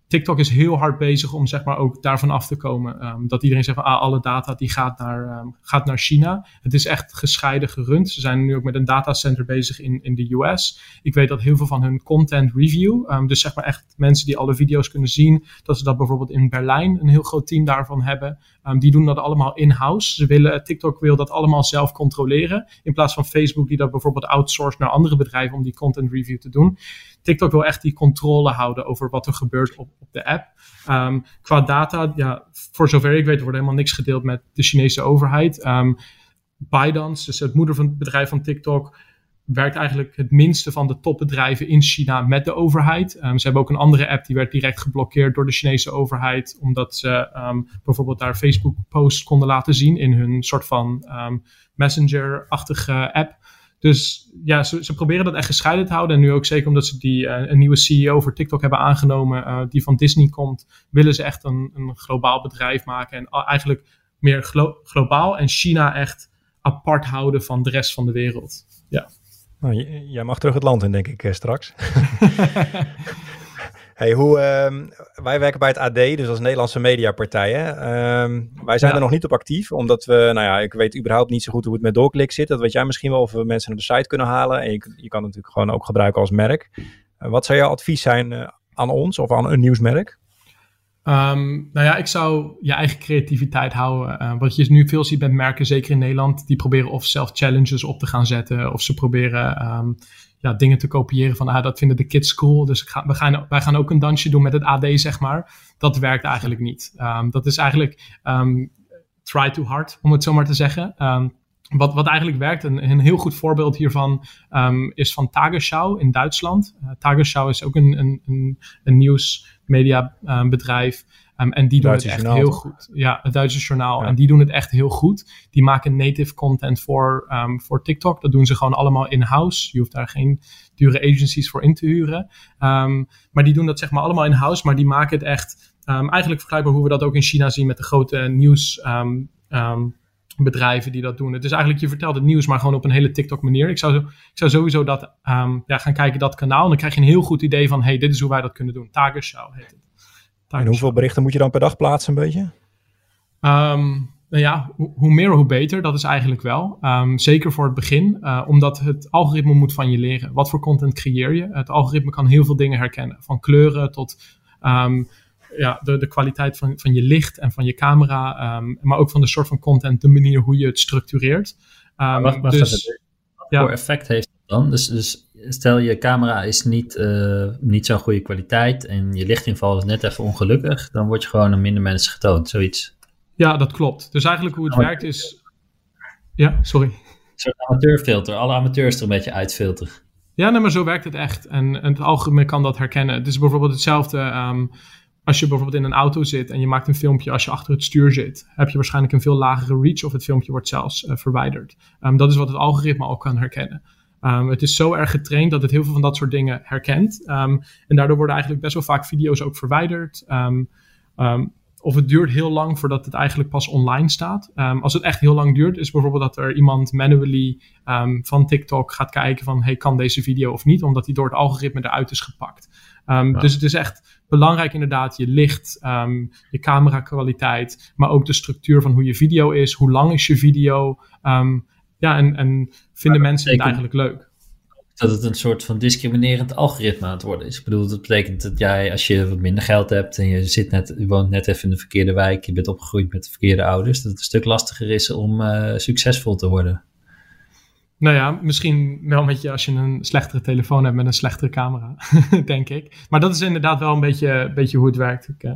TikTok is heel hard bezig om zeg maar ook daarvan af te komen. Um, dat iedereen zegt van ah, alle data die gaat naar, um, gaat naar China. Het is echt gescheiden gerund. Ze zijn nu ook met een datacenter bezig in, in de US. Ik weet dat heel veel van hun content review, um, dus zeg maar echt mensen die alle video's kunnen zien, dat ze dat bijvoorbeeld in Berlijn een heel groot team daarvan hebben. die doen dat allemaal in-house. Ze willen, TikTok wil dat allemaal zelf controleren. In plaats van Facebook die dat bijvoorbeeld outsourced naar andere bedrijven om die content review te doen. TikTok wil echt die controle houden over wat er gebeurt op, op de app. Um, qua data, ja, voor zover ik weet, wordt helemaal niks gedeeld met de Chinese overheid. Um, dus het moederbedrijf van TikTok, werkt eigenlijk het minste van de topbedrijven in China met de overheid. Um, ze hebben ook een andere app die werd direct geblokkeerd door de Chinese overheid, omdat ze bijvoorbeeld daar Facebook-posts konden laten zien in hun soort van um, messenger-achtige app. Dus ja, ze, ze, proberen dat echt gescheiden te houden. En nu ook zeker omdat ze die, uh, een nieuwe CEO voor TikTok hebben aangenomen, uh, die van Disney komt, willen ze echt een, een globaal bedrijf maken. En eigenlijk meer glo globaal en China echt apart houden van de rest van de wereld. Ja. Nou, jij mag terug het land in, denk ik, eh, straks. Hey, hoe, uh, wij werken bij het AD, dus als Nederlandse mediapartij. Hè? Uh, wij zijn ja. er nog niet op actief, omdat we, nou ja, ik weet überhaupt niet zo goed hoe het met doorklik zit. Dat weet jij misschien wel, of we mensen naar de site kunnen halen. En je, je kan het natuurlijk gewoon ook gebruiken als merk. Uh, wat zou jouw advies zijn uh, aan ons of aan een nieuwsmerk? Um, nou ja, ik zou je eigen creativiteit houden. Uh, wat je nu veel ziet met merken, zeker in Nederland, die proberen of zelf challenges op te gaan zetten. Of ze proberen um, ja, dingen te kopiëren van, ah, dat vinden de kids cool. Dus ga, we gaan, wij gaan ook een dansje doen met het AD, zeg maar. Dat werkt eigenlijk niet. Um, dat is eigenlijk um, try too hard, om het zo maar te zeggen. Um, wat, wat eigenlijk werkt, een, een heel goed voorbeeld hiervan is van Tagesschau in Duitsland. Uh, Tagesschau is ook een, een, een, een nieuwsmediabedrijf. Um, en die doen Duitse het echt journaal, heel toch? goed. Ja, het Duitse journaal. Ja. En die doen het echt heel goed. Die maken native content voor, um, voor TikTok. Dat doen ze gewoon allemaal in-house. Je hoeft daar geen dure agencies voor in te huren. Um, maar die doen dat zeg maar allemaal in-house. Maar die maken het echt eigenlijk vergelijkbaar hoe we dat ook in China zien met de grote nieuws bedrijven die dat doen. Het is eigenlijk, je vertelt het nieuws, maar gewoon op een hele TikTok manier. Ik zou, ik zou sowieso dat, um, ja, gaan kijken, dat kanaal. En dan krijg je een heel goed idee van, hey, dit is hoe wij dat kunnen doen. Tagesschau heet het. En hoeveel berichten moet je dan per dag plaatsen een beetje? Um, nou ja, hoe, hoe, meer hoe beter, dat is eigenlijk wel. Um, zeker voor het begin, uh, omdat het algoritme moet van je leren. Wat voor content creëer je? Het algoritme kan heel veel dingen herkennen, van kleuren tot um, ja, de, de kwaliteit van, van je licht en van je camera, um, maar ook van de soort van content, de manier hoe je het structureert. Um, wacht, wacht dus, ja. voor effect heeft het dan? Dus, dus stel je camera is niet, uh, niet zo'n goede kwaliteit en je lichtinval is net even ongelukkig, dan word je gewoon aan minder mensen getoond, zoiets. Ja, dat klopt. Dus eigenlijk hoe het werkt is... Ja, sorry. Een soort amateurfilter. Alle amateurs er een beetje uitfilteren. Ja, nee, maar zo werkt het echt. En, het algoritme kan dat herkennen. Het is bijvoorbeeld hetzelfde ehm, als je bijvoorbeeld in een auto zit en je maakt een filmpje als je achter het stuur zit. Heb je waarschijnlijk een veel lagere reach of het filmpje wordt zelfs uh, verwijderd. Um, dat is wat het algoritme ook kan herkennen. Um, het is zo erg getraind dat het heel veel van dat soort dingen herkent. en daardoor worden eigenlijk best wel vaak video's ook verwijderd. of het duurt heel lang voordat het eigenlijk pas online staat. Als het echt heel lang duurt, is bijvoorbeeld dat er iemand manually van TikTok gaat kijken van, hey, kan deze video of niet? Omdat die door het algoritme eruit is gepakt. Um, Dus het is echt belangrijk inderdaad je licht, je camera kwaliteit, maar ook de structuur van hoe je video is. Hoe lang is je video? ja, en, en vinden mensen het eigenlijk leuk? dat het een soort van discriminerend algoritme aan het worden is. Ik bedoel, dat betekent dat jij, als je wat minder geld hebt en je, zit net, je woont net even in de verkeerde wijk, je bent opgegroeid met de verkeerde ouders, dat het een stuk lastiger is om uh, succesvol te worden. Nou ja, misschien wel met je als je een slechtere telefoon hebt met een slechtere camera, denk ik. Maar dat is inderdaad wel een beetje, beetje hoe het werkt. Ik, uh,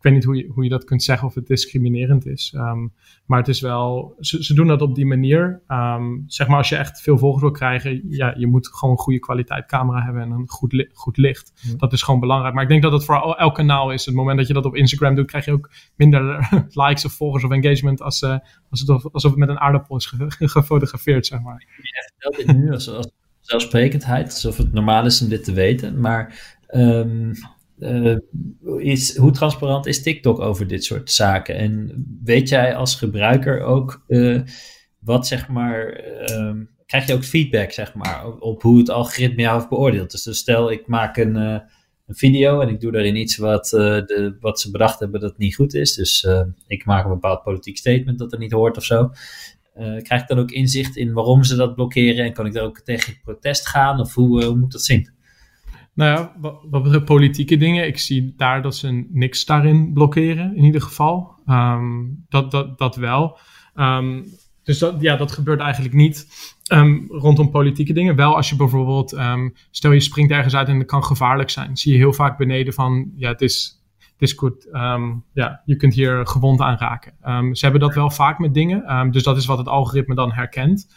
ik weet niet hoe je, hoe je dat kunt zeggen of het discriminerend is. Ehm, maar het is wel, ze, ze doen dat op die manier. Ehm, zeg maar als je echt veel volgers wil krijgen, ja, je moet gewoon een goede kwaliteit camera hebben en een goed, goed licht. Dat is gewoon belangrijk. Maar ik denk dat het voor elk kanaal is. Het moment dat je dat op Instagram doet, krijg je ook minder likes of volgers of engagement als, uh, als het, alsof het met een aardappel is gefotografeerd, zeg maar. Je vertelt dit nu als, als zelfsprekendheid, alsof het normaal is om dit te weten. Maar um, uh, is, hoe transparant is TikTok over dit soort zaken? En weet jij als gebruiker ook uh, wat zeg maar. Uh, krijg je ook feedback zeg maar op hoe het algoritme jou heeft beoordeeld? Dus, dus stel ik maak een, uh, een video en ik doe daarin iets wat, de, wat ze bedacht hebben dat niet goed is. Dus ik maak een bepaald politiek statement dat er niet hoort of zo. krijg ik dan ook inzicht in waarom ze dat blokkeren en kan ik daar ook tegen protest gaan? Of hoe, hoe moet dat zien? Nou ja, wat, wat politieke dingen, ik zie daar dat ze niks daarin blokkeren, in ieder geval. Um, dat, dat, dat wel. Um, dus dat, ja, dat gebeurt eigenlijk niet um, rondom politieke dingen. Wel als je bijvoorbeeld, stel je springt ergens uit en het kan gevaarlijk zijn. Zie je heel vaak beneden van, ja, het is, het is goed, ja, je kunt hier gewond aan raken. ze hebben dat wel vaak met dingen, dus dat is wat het algoritme dan herkent.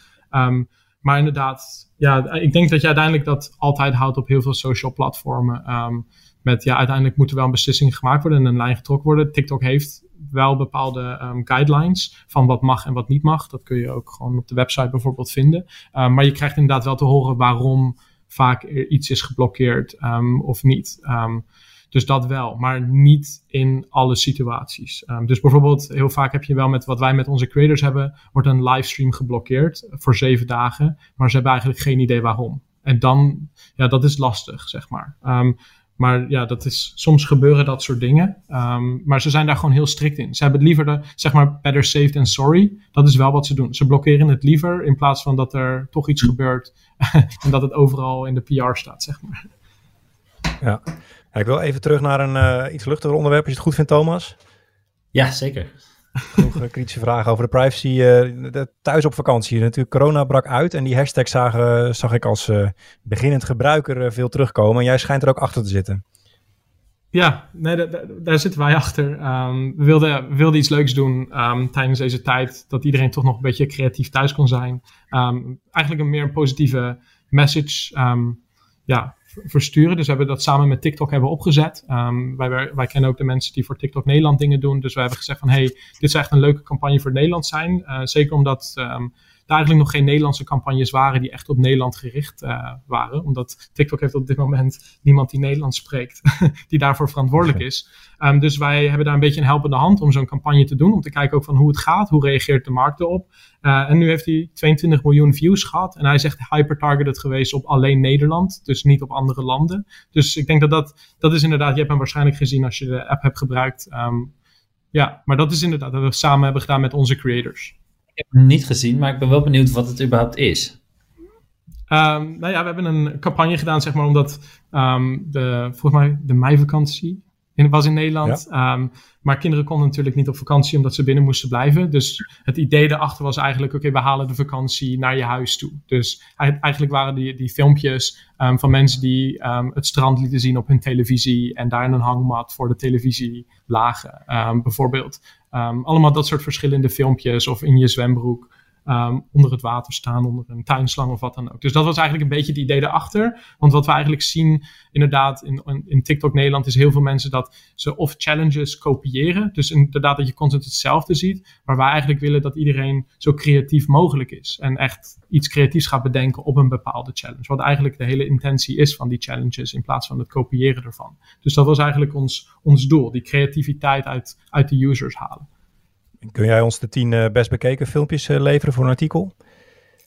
Maar inderdaad, ja, ik denk dat je uiteindelijk dat altijd houdt op heel veel social platformen. Um, met ja, uiteindelijk moet er wel een beslissing gemaakt worden en een lijn getrokken worden. TikTok heeft wel bepaalde um, guidelines van wat mag en wat niet mag. Dat kun je ook gewoon op de website bijvoorbeeld vinden. Um, maar je krijgt inderdaad wel te horen waarom vaak er iets is geblokkeerd of niet. Dus dat wel, maar niet in alle situaties. Um, dus bijvoorbeeld, heel vaak heb je wel met wat wij met onze creators hebben, wordt een livestream geblokkeerd voor zeven dagen, maar ze hebben eigenlijk geen idee waarom. En dan, ja, dat is lastig, zeg maar. Um, maar ja, dat is, soms gebeuren dat soort dingen. Um, maar ze zijn daar gewoon heel strikt in. Ze hebben het liever, de, zeg maar, better safe than sorry. Dat is wel wat ze doen. Ze blokkeren het liever in plaats van dat er toch iets gebeurt en dat het overal in de PR staat, zeg maar. Ja, ik wil even terug naar een uh, iets luchtiger onderwerp, als je het goed vindt, Thomas. Ja, zeker. Nog uh, kritische vragen over de privacy. Uh, de, thuis op vakantie. Natuurlijk, corona brak uit en die hashtag zag, zag ik als beginnend gebruiker veel terugkomen. En jij schijnt er ook achter te zitten. Ja, nee, daar zitten wij achter. Um, we, wilden, we wilden iets leuks doen um, tijdens deze tijd. Dat iedereen toch nog een beetje creatief thuis kon zijn. Um, eigenlijk een meer een positieve message. Ja, versturen. Dus we hebben dat samen met TikTok hebben opgezet. Um, wij, wij kennen ook de mensen die voor TikTok Nederland dingen doen. Dus we hebben gezegd van, hey, dit zou echt een leuke campagne voor Nederland zijn. Uh, zeker omdat um, er eigenlijk nog geen Nederlandse campagnes waren die echt op Nederland gericht uh, waren. Omdat TikTok heeft op dit moment niemand die Nederlands spreekt, die daarvoor verantwoordelijk is. Um, dus wij hebben daar een beetje een helpende hand om zo'n campagne te doen. Om te kijken ook van hoe het gaat, hoe reageert de markt erop. Uh, en nu heeft hij 22 miljoen views gehad. En hij is echt hyper-targeted geweest op alleen Nederland. Dus niet op andere landen. Dus ik denk dat dat, dat is inderdaad, je hebt hem waarschijnlijk gezien als je de app hebt gebruikt. Um, ja, maar dat is inderdaad wat we samen hebben gedaan met onze creators. Ik heb hem niet gezien, maar ik ben wel benieuwd wat het überhaupt is. Um, nou ja, we hebben een campagne gedaan, zeg maar, omdat um, de, volgens mij de meivakantie in, was in Nederland. Ja. Um, maar kinderen konden natuurlijk niet op vakantie omdat ze binnen moesten blijven. Dus het idee erachter was eigenlijk, oké, we halen de vakantie naar je huis toe. Dus eigenlijk waren die, die filmpjes um, van mensen die um, het strand lieten zien op hun televisie en daar in een hangmat voor de televisie lagen, bijvoorbeeld. Ehm, allemaal dat soort verschillende filmpjes of in je zwembroek. Ehm, onder het water staan, onder een tuinslang of wat dan ook. Dus dat was eigenlijk een beetje het idee erachter. Want wat we eigenlijk zien, inderdaad, in, in TikTok Nederland, is heel veel mensen dat ze of challenges kopiëren. Dus inderdaad dat je content hetzelfde ziet. Maar wij eigenlijk willen dat iedereen zo creatief mogelijk is. En echt iets creatiefs gaat bedenken op een bepaalde challenge. Wat eigenlijk de hele intentie is van die challenges, in plaats van het kopiëren ervan. Dus dat was eigenlijk ons, ons doel, die creativiteit uit, uit de users halen. Kun jij ons de tien eh, best bekeken filmpjes eh, leveren voor een artikel?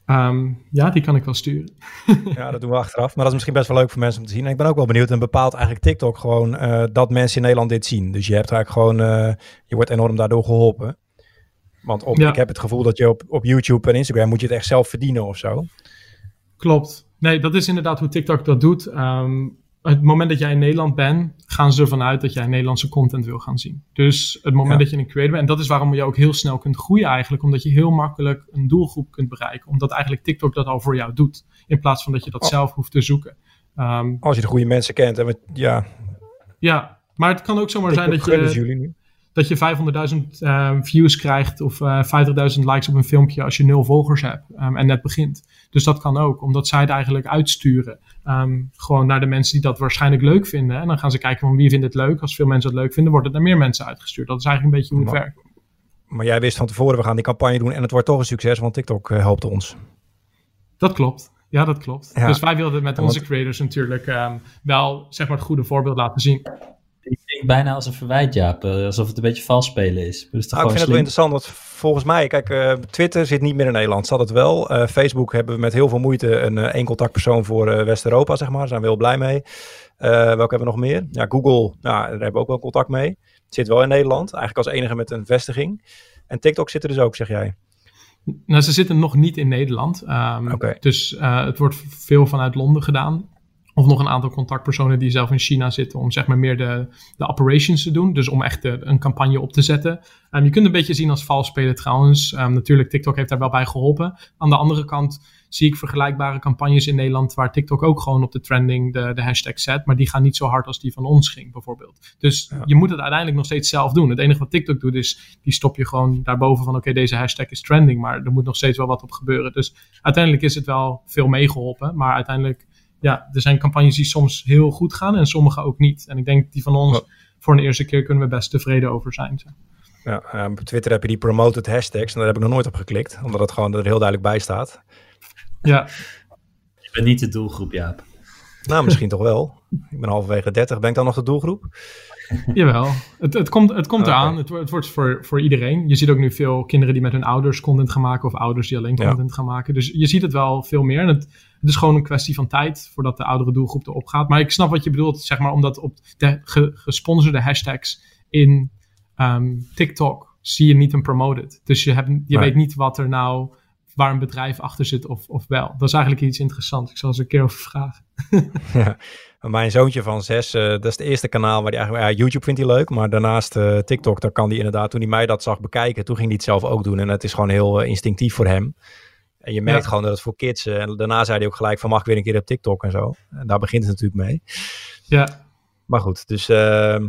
Ehm, ja, die kan ik wel sturen. ja, dat doen we achteraf. Maar dat is misschien best wel leuk voor mensen om te zien. En ik ben ook wel benieuwd. En bepaalt eigenlijk TikTok gewoon uh, dat mensen in Nederland dit zien. Dus je hebt eigenlijk gewoon, je wordt enorm daardoor geholpen. Want op, ik heb het gevoel dat je op, op YouTube en Instagram moet je het echt zelf verdienen of zo. Klopt. Nee, dat is inderdaad hoe TikTok dat doet. Um, het moment dat jij in Nederland bent, gaan ze ervan uit dat jij Nederlandse content wil gaan zien. Dus het moment dat je een creator bent, en dat is waarom je ook heel snel kunt groeien eigenlijk, omdat je heel makkelijk een doelgroep kunt bereiken. Omdat eigenlijk TikTok dat al voor jou doet, in plaats van dat je dat oh. zelf hoeft te zoeken. Ehm, Als je de goede mensen kent. En ja. ja, maar het kan ook zomaar zijn dat je dat je 500.000 uh, views krijgt of uh, eh, 50.000 likes op een filmpje als je nul volgers hebt um, en net begint. Dus dat kan ook, omdat zij het eigenlijk uitsturen. Um, gewoon naar de mensen die dat waarschijnlijk leuk vinden. En dan gaan ze kijken van wie vindt het leuk. Als veel mensen het leuk vinden, wordt het naar meer mensen uitgestuurd. Dat is eigenlijk een beetje hoe het werkt. Maar jij wist van tevoren, we gaan die campagne doen en het wordt toch een succes, want TikTok uh, helpt ons. Dat klopt. Ja, dat klopt. Dus wij wilden met onze creators natuurlijk um, wel zeg maar, het goede voorbeeld laten zien ik denk bijna als een verwijt, Jaap. Eh, alsof het een beetje vals spelen is. Dus nou, ik vind het wel interessant, want volgens mij, kijk, uh, Twitter zit niet meer in Nederland. Zat het wel. Uh, Facebook hebben we met heel veel moeite een één contactpersoon voor West-Europa, zeg maar. Daar zijn we heel blij mee. welke hebben we nog meer? Ja, Google, nou, daar hebben we ook wel contact mee. zit wel in Nederland, eigenlijk als enige met een vestiging. En TikTok zit er dus ook, zeg jij. Nou, ze zitten nog niet in Nederland. Um, Dus het wordt veel vanuit Londen gedaan. Of nog een aantal contactpersonen die zelf in China zitten om zeg maar meer de, de operations te doen. Dus om echt de, een campagne op te zetten. Um, je kunt een beetje zien als vals spelen trouwens. Um, natuurlijk, TikTok heeft daar wel bij geholpen. Aan de andere kant zie ik vergelijkbare campagnes in Nederland waar TikTok ook gewoon op de trending de, de hashtag zet. Maar die gaan niet zo hard als die van ons ging bijvoorbeeld. Dus je moet het uiteindelijk nog steeds zelf doen. Het enige wat TikTok doet is, die stop je gewoon daarboven van oké, deze hashtag is trending. Maar er moet nog steeds wel wat op gebeuren. Dus uiteindelijk is het wel veel meegeholpen. Maar uiteindelijk ja, er zijn campagnes die soms heel goed gaan en sommige ook niet. En ik denk die van ons, voor een eerste keer kunnen we best tevreden over zijn. Ja, op Twitter heb je die promoted hashtags en daar heb ik nog nooit op geklikt, omdat het gewoon er heel duidelijk bij staat. Ja. Je bent niet de doelgroep, Jaap. Nou, misschien toch wel. Ik ben halverwege 30. Ben ik dan nog de doelgroep? Jawel, het, het komt, het komt eraan. Het, het, wordt voor, voor iedereen. Je ziet ook nu veel kinderen die met hun ouders content gaan maken of ouders die alleen content gaan maken. Dus je ziet het wel veel meer. En het, het is gewoon een kwestie van tijd voordat de oudere doelgroep erop gaat. Maar ik snap wat je bedoelt, zeg maar, omdat op de gesponsorde hashtags in ehm, TikTok zie je niet een promoted. Dus je, hebt, je weet niet wat er nou, waar een bedrijf achter zit of, of wel. Dat is eigenlijk iets interessants. Ik zal ze een keer over vragen. ja. Mijn zoontje van zes, uh, dat is het eerste kanaal waar hij eigenlijk... Ja, YouTube vindt hij leuk, maar daarnaast uh, TikTok, daar kan hij inderdaad... Toen hij mij dat zag bekijken, toen ging hij het zelf ook doen. En het is gewoon heel uh, instinctief voor hem. En je merkt gewoon dat het voor kids... en daarna zei hij ook gelijk van mag ik weer een keer op TikTok en zo. En daar begint het natuurlijk mee. Ja. Maar goed, dus ehm,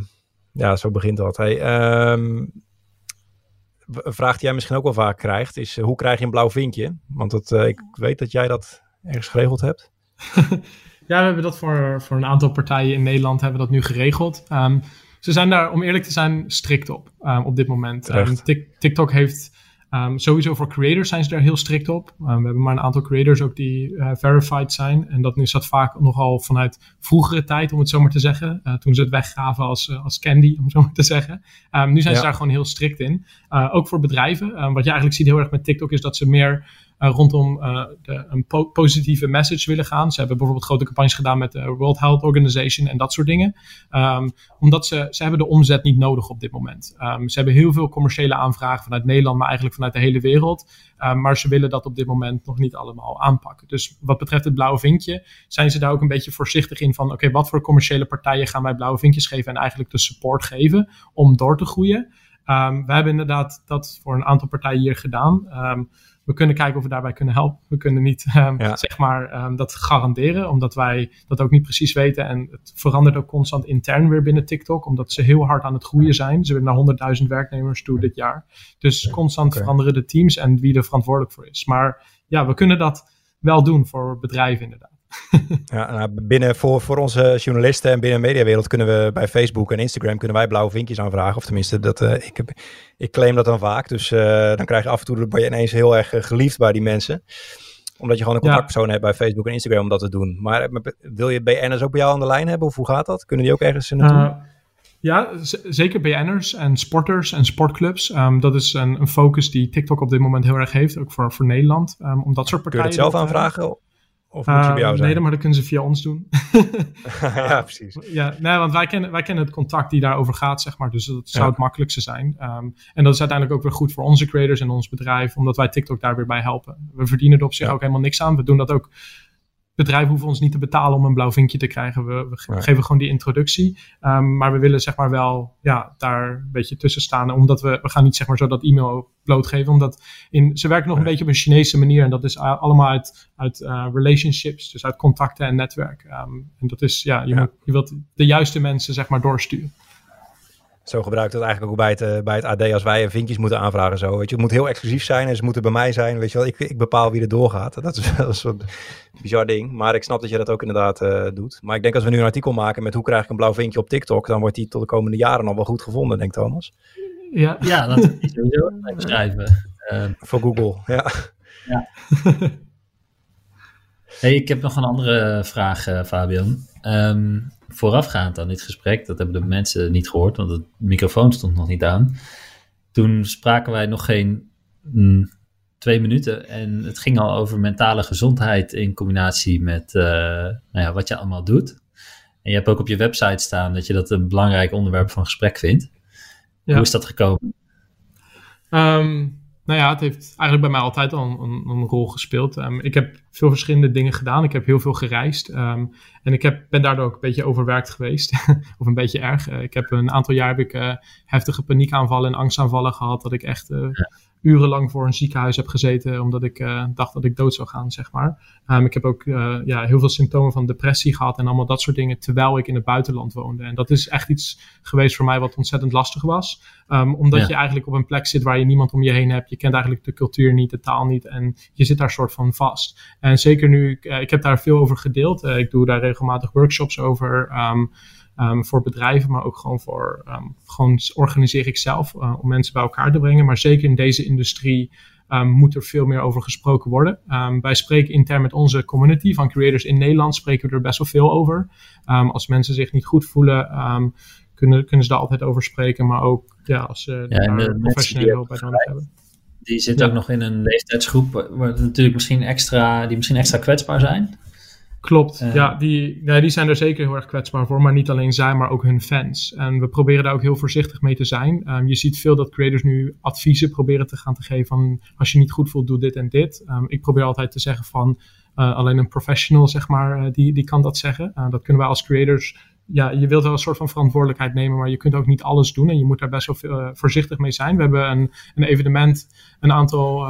ja, zo begint dat. Hey, um, een vraag die jij misschien ook wel vaak krijgt is... hoe krijg je een blauw vinkje? Want dat, ik weet dat jij dat ergens geregeld hebt. Ja, we hebben dat voor, voor een aantal partijen in Nederland hebben we dat nu geregeld. Um, ze zijn daar, om eerlijk te zijn, strikt op um, op dit moment. Um, TikTok heeft sowieso voor creators zijn ze daar heel strikt op. we hebben maar een aantal creators ook die uh, verified zijn. En dat is dat vaak nogal vanuit vroegere tijd, om het zo maar te zeggen. Uh, toen ze het weggaven als, uh, als candy, om het zo maar te zeggen. nu zijn ze daar gewoon heel strikt in. ook voor bedrijven. wat je eigenlijk ziet heel erg met TikTok is dat ze meer rondom uh, de, een po positieve message willen gaan. Ze hebben bijvoorbeeld grote campagnes gedaan met de World Health Organization en dat soort dingen. Um, omdat ze, ze hebben de omzet niet nodig op dit moment. Um, ze hebben heel veel commerciële aanvragen vanuit Nederland, maar eigenlijk vanuit de hele wereld. Um, maar ze willen dat op dit moment nog niet allemaal aanpakken. Dus wat betreft het blauwe vinkje, zijn ze daar ook een beetje voorzichtig in van oké, wat voor commerciële partijen gaan wij blauwe vinkjes geven en eigenlijk de support geven om door te groeien. We hebben inderdaad dat voor een aantal partijen hier gedaan. We kunnen kijken of we daarbij kunnen helpen. We kunnen niet ehm, zeg maar ehm, dat garanderen, omdat wij dat ook niet precies weten. En het verandert ook constant intern weer binnen TikTok, omdat ze heel hard aan het groeien zijn. Ze willen naar 100.000 werknemers toe dit jaar. Dus constant veranderen de teams en wie er verantwoordelijk voor is. Maar ja, we kunnen dat wel doen voor bedrijven inderdaad. ja, nou, binnen voor, voor onze journalisten en binnen de mediawereld kunnen we bij Facebook en Instagram kunnen wij blauwe vinkjes aanvragen. Of tenminste, dat, uh, ik, heb, ik claim dat dan vaak. Dus uh, dan krijg je af en toe ben je ineens heel erg uh, geliefd bij die mensen. Omdat je gewoon een contactpersoon ja. hebt bij Facebook en Instagram om dat te doen. Maar wil je BN'ers ook bij jou aan de lijn hebben? Of hoe gaat dat? Kunnen die ook ergens naartoe? Ja, zeker BN'ers en sporters en sportclubs. Um, dat is een, een, focus die TikTok op dit moment heel erg heeft, ook voor, voor Nederland. Um, om dat soort partijen. Kun je het zelf aanvragen? Of moet je bij jou zijn? Nee, maar dat kunnen ze via ons doen. ja, precies. Ja, nee, want wij kennen, wij kennen het contact die daarover gaat, zeg maar. Dus dat zou het makkelijkste zijn. Um, en dat is uiteindelijk ook weer goed voor onze creators en ons bedrijf, omdat wij TikTok daar weer bij helpen. We verdienen er op zich ja. ook helemaal niks aan. We doen dat ook bedrijven hoeven ons niet te betalen om een blauw vinkje te krijgen. We, we geven gewoon die introductie. Um, maar we willen zeg maar wel ja, daar een beetje tussen staan. Omdat we, we gaan niet zeg maar zo dat e-mail blootgeven. Omdat in, ze werken nog een beetje op een Chinese manier. En dat is allemaal uit, uit uh, relationships. Dus uit contacten en netwerk. Um, en dat is, ja, je, ja. Moet, je wilt de juiste mensen zeg maar doorsturen. Zo gebruikt het eigenlijk ook bij het, uh, bij het AD als wij vinkjes moeten aanvragen. Zo, weet je. Het moet heel exclusief zijn en ze moeten bij mij zijn. Weet je wel. Ik, ik bepaal wie er doorgaat. Dat is wel een soort bizar ding. Maar ik snap dat je dat ook inderdaad uh, doet. Maar ik denk als we nu een artikel maken met hoe krijg ik een blauw vinkje op TikTok, dan wordt die tot de komende jaren nog wel goed gevonden, denkt Thomas. Ja, ja dat is sowieso schrijven. Uh, Voor Google, ja. ja. hey, ik heb nog een andere vraag, uh, Fabian. Um, voorafgaand aan dit gesprek, dat hebben de mensen niet gehoord, want de microfoon stond nog niet aan. Toen spraken wij nog geen mm, twee minuten en het ging al over mentale gezondheid in combinatie met uh, nou ja, wat je allemaal doet. En je hebt ook op je website staan dat je dat een belangrijk onderwerp van gesprek vindt. Ja. Hoe is dat gekomen? Um, nou ja, het heeft eigenlijk bij mij altijd al een, een, rol gespeeld. Um, ik heb veel verschillende dingen gedaan. Ik heb heel veel gereisd. Um, en ik heb, ben daardoor ook een beetje overwerkt geweest. of een beetje erg. Uh, ik heb een aantal jaar heb ik, uh, heftige paniekaanvallen en angstaanvallen gehad. Dat ik echt ja urenlang voor een ziekenhuis heb gezeten omdat ik uh, dacht dat ik dood zou gaan, zeg maar. Um, ik heb ook uh, ja, heel veel symptomen van depressie gehad en allemaal dat soort dingen terwijl ik in het buitenland woonde. En dat is echt iets geweest voor mij wat ontzettend lastig was. Um, omdat ja. je eigenlijk op een plek zit waar je niemand om je heen hebt. Je kent eigenlijk de cultuur niet, de taal niet en je zit daar soort van vast. En zeker nu, ik, uh, ik heb daar veel over gedeeld. ik doe daar regelmatig workshops over. Um, Um, voor bedrijven, maar ook gewoon voor, um, gewoon organiseer ik zelf uh, om mensen bij elkaar te brengen. Maar zeker in deze industrie um, moet er veel meer over gesproken worden. wij spreken intern met onze community van creators in Nederland, spreken we er best wel veel over. als mensen zich niet goed voelen, kunnen, kunnen ze daar altijd over spreken. Maar ook ja, als ze ja, daar professionele hulp bij nodig hebben. Die zitten ja. ook nog in een leeftijdsgroep waar natuurlijk misschien extra, die misschien extra kwetsbaar zijn. Klopt, uh, ja, die, nee, die zijn er zeker heel erg kwetsbaar voor, maar niet alleen zij, maar ook hun fans. En we proberen daar ook heel voorzichtig mee te zijn. Um, je ziet veel dat creators nu adviezen proberen te gaan te geven van als je niet goed voelt, doe dit en dit. Um, ik probeer altijd te zeggen van uh, alleen een professional, zeg maar, uh, die, die kan dat zeggen. dat kunnen wij als creators ja, je wilt wel een soort van verantwoordelijkheid nemen, maar je kunt ook niet alles doen en je moet daar best wel voorzichtig mee zijn. We hebben een, een evenement een aantal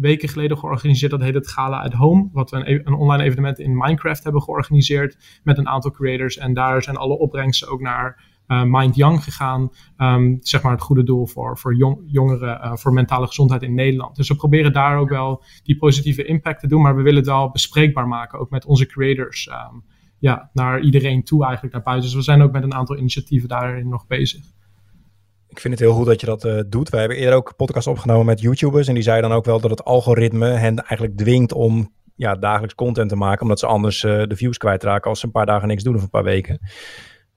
weken geleden georganiseerd. Dat heet het Gala at Home. Wat we een, e-, een, online evenement in Minecraft hebben georganiseerd met een aantal creators. En daar zijn alle opbrengsten ook naar uh, Mind Young gegaan. Um, zeg maar het goede doel voor, voor jong, jongeren, uh, voor mentale gezondheid in Nederland. Dus we proberen daar ook wel die positieve impact te doen. Maar we willen het wel bespreekbaar maken, ook met onze creators. Um, ja, naar iedereen toe eigenlijk naar buiten. Dus we zijn ook met een aantal initiatieven daarin nog bezig. Ik vind het heel goed dat je dat uh, doet. Wij hebben eerder ook een podcast opgenomen met YouTubers. En die zeiden dan ook wel dat het algoritme hen eigenlijk dwingt om ja, dagelijks content te maken. Omdat ze anders uh, de views kwijtraken als ze een paar dagen niks doen of een paar weken.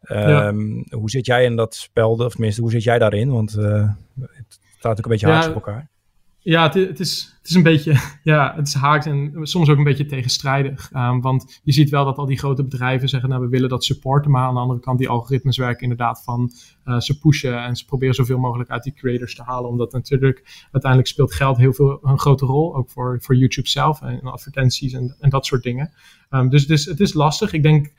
Um, ja. Hoe zit jij in dat spel? Of tenminste, hoe zit jij daarin? Want uh, het staat ook een beetje ja, haaks op elkaar. Ja, het, het, is, het is een beetje, ja, het is haaks en soms ook een beetje tegenstrijdig. Um, want je ziet wel dat al die grote bedrijven zeggen, nou, we willen dat supporten. Maar aan de andere kant, die algoritmes werken inderdaad van, uh, ze pushen en ze proberen zoveel mogelijk uit die creators te halen. Omdat natuurlijk, uiteindelijk speelt geld heel veel, een grote rol. Ook voor, voor YouTube zelf en advertenties en, en dat soort dingen. Um, dus is, het is lastig. Ik denk,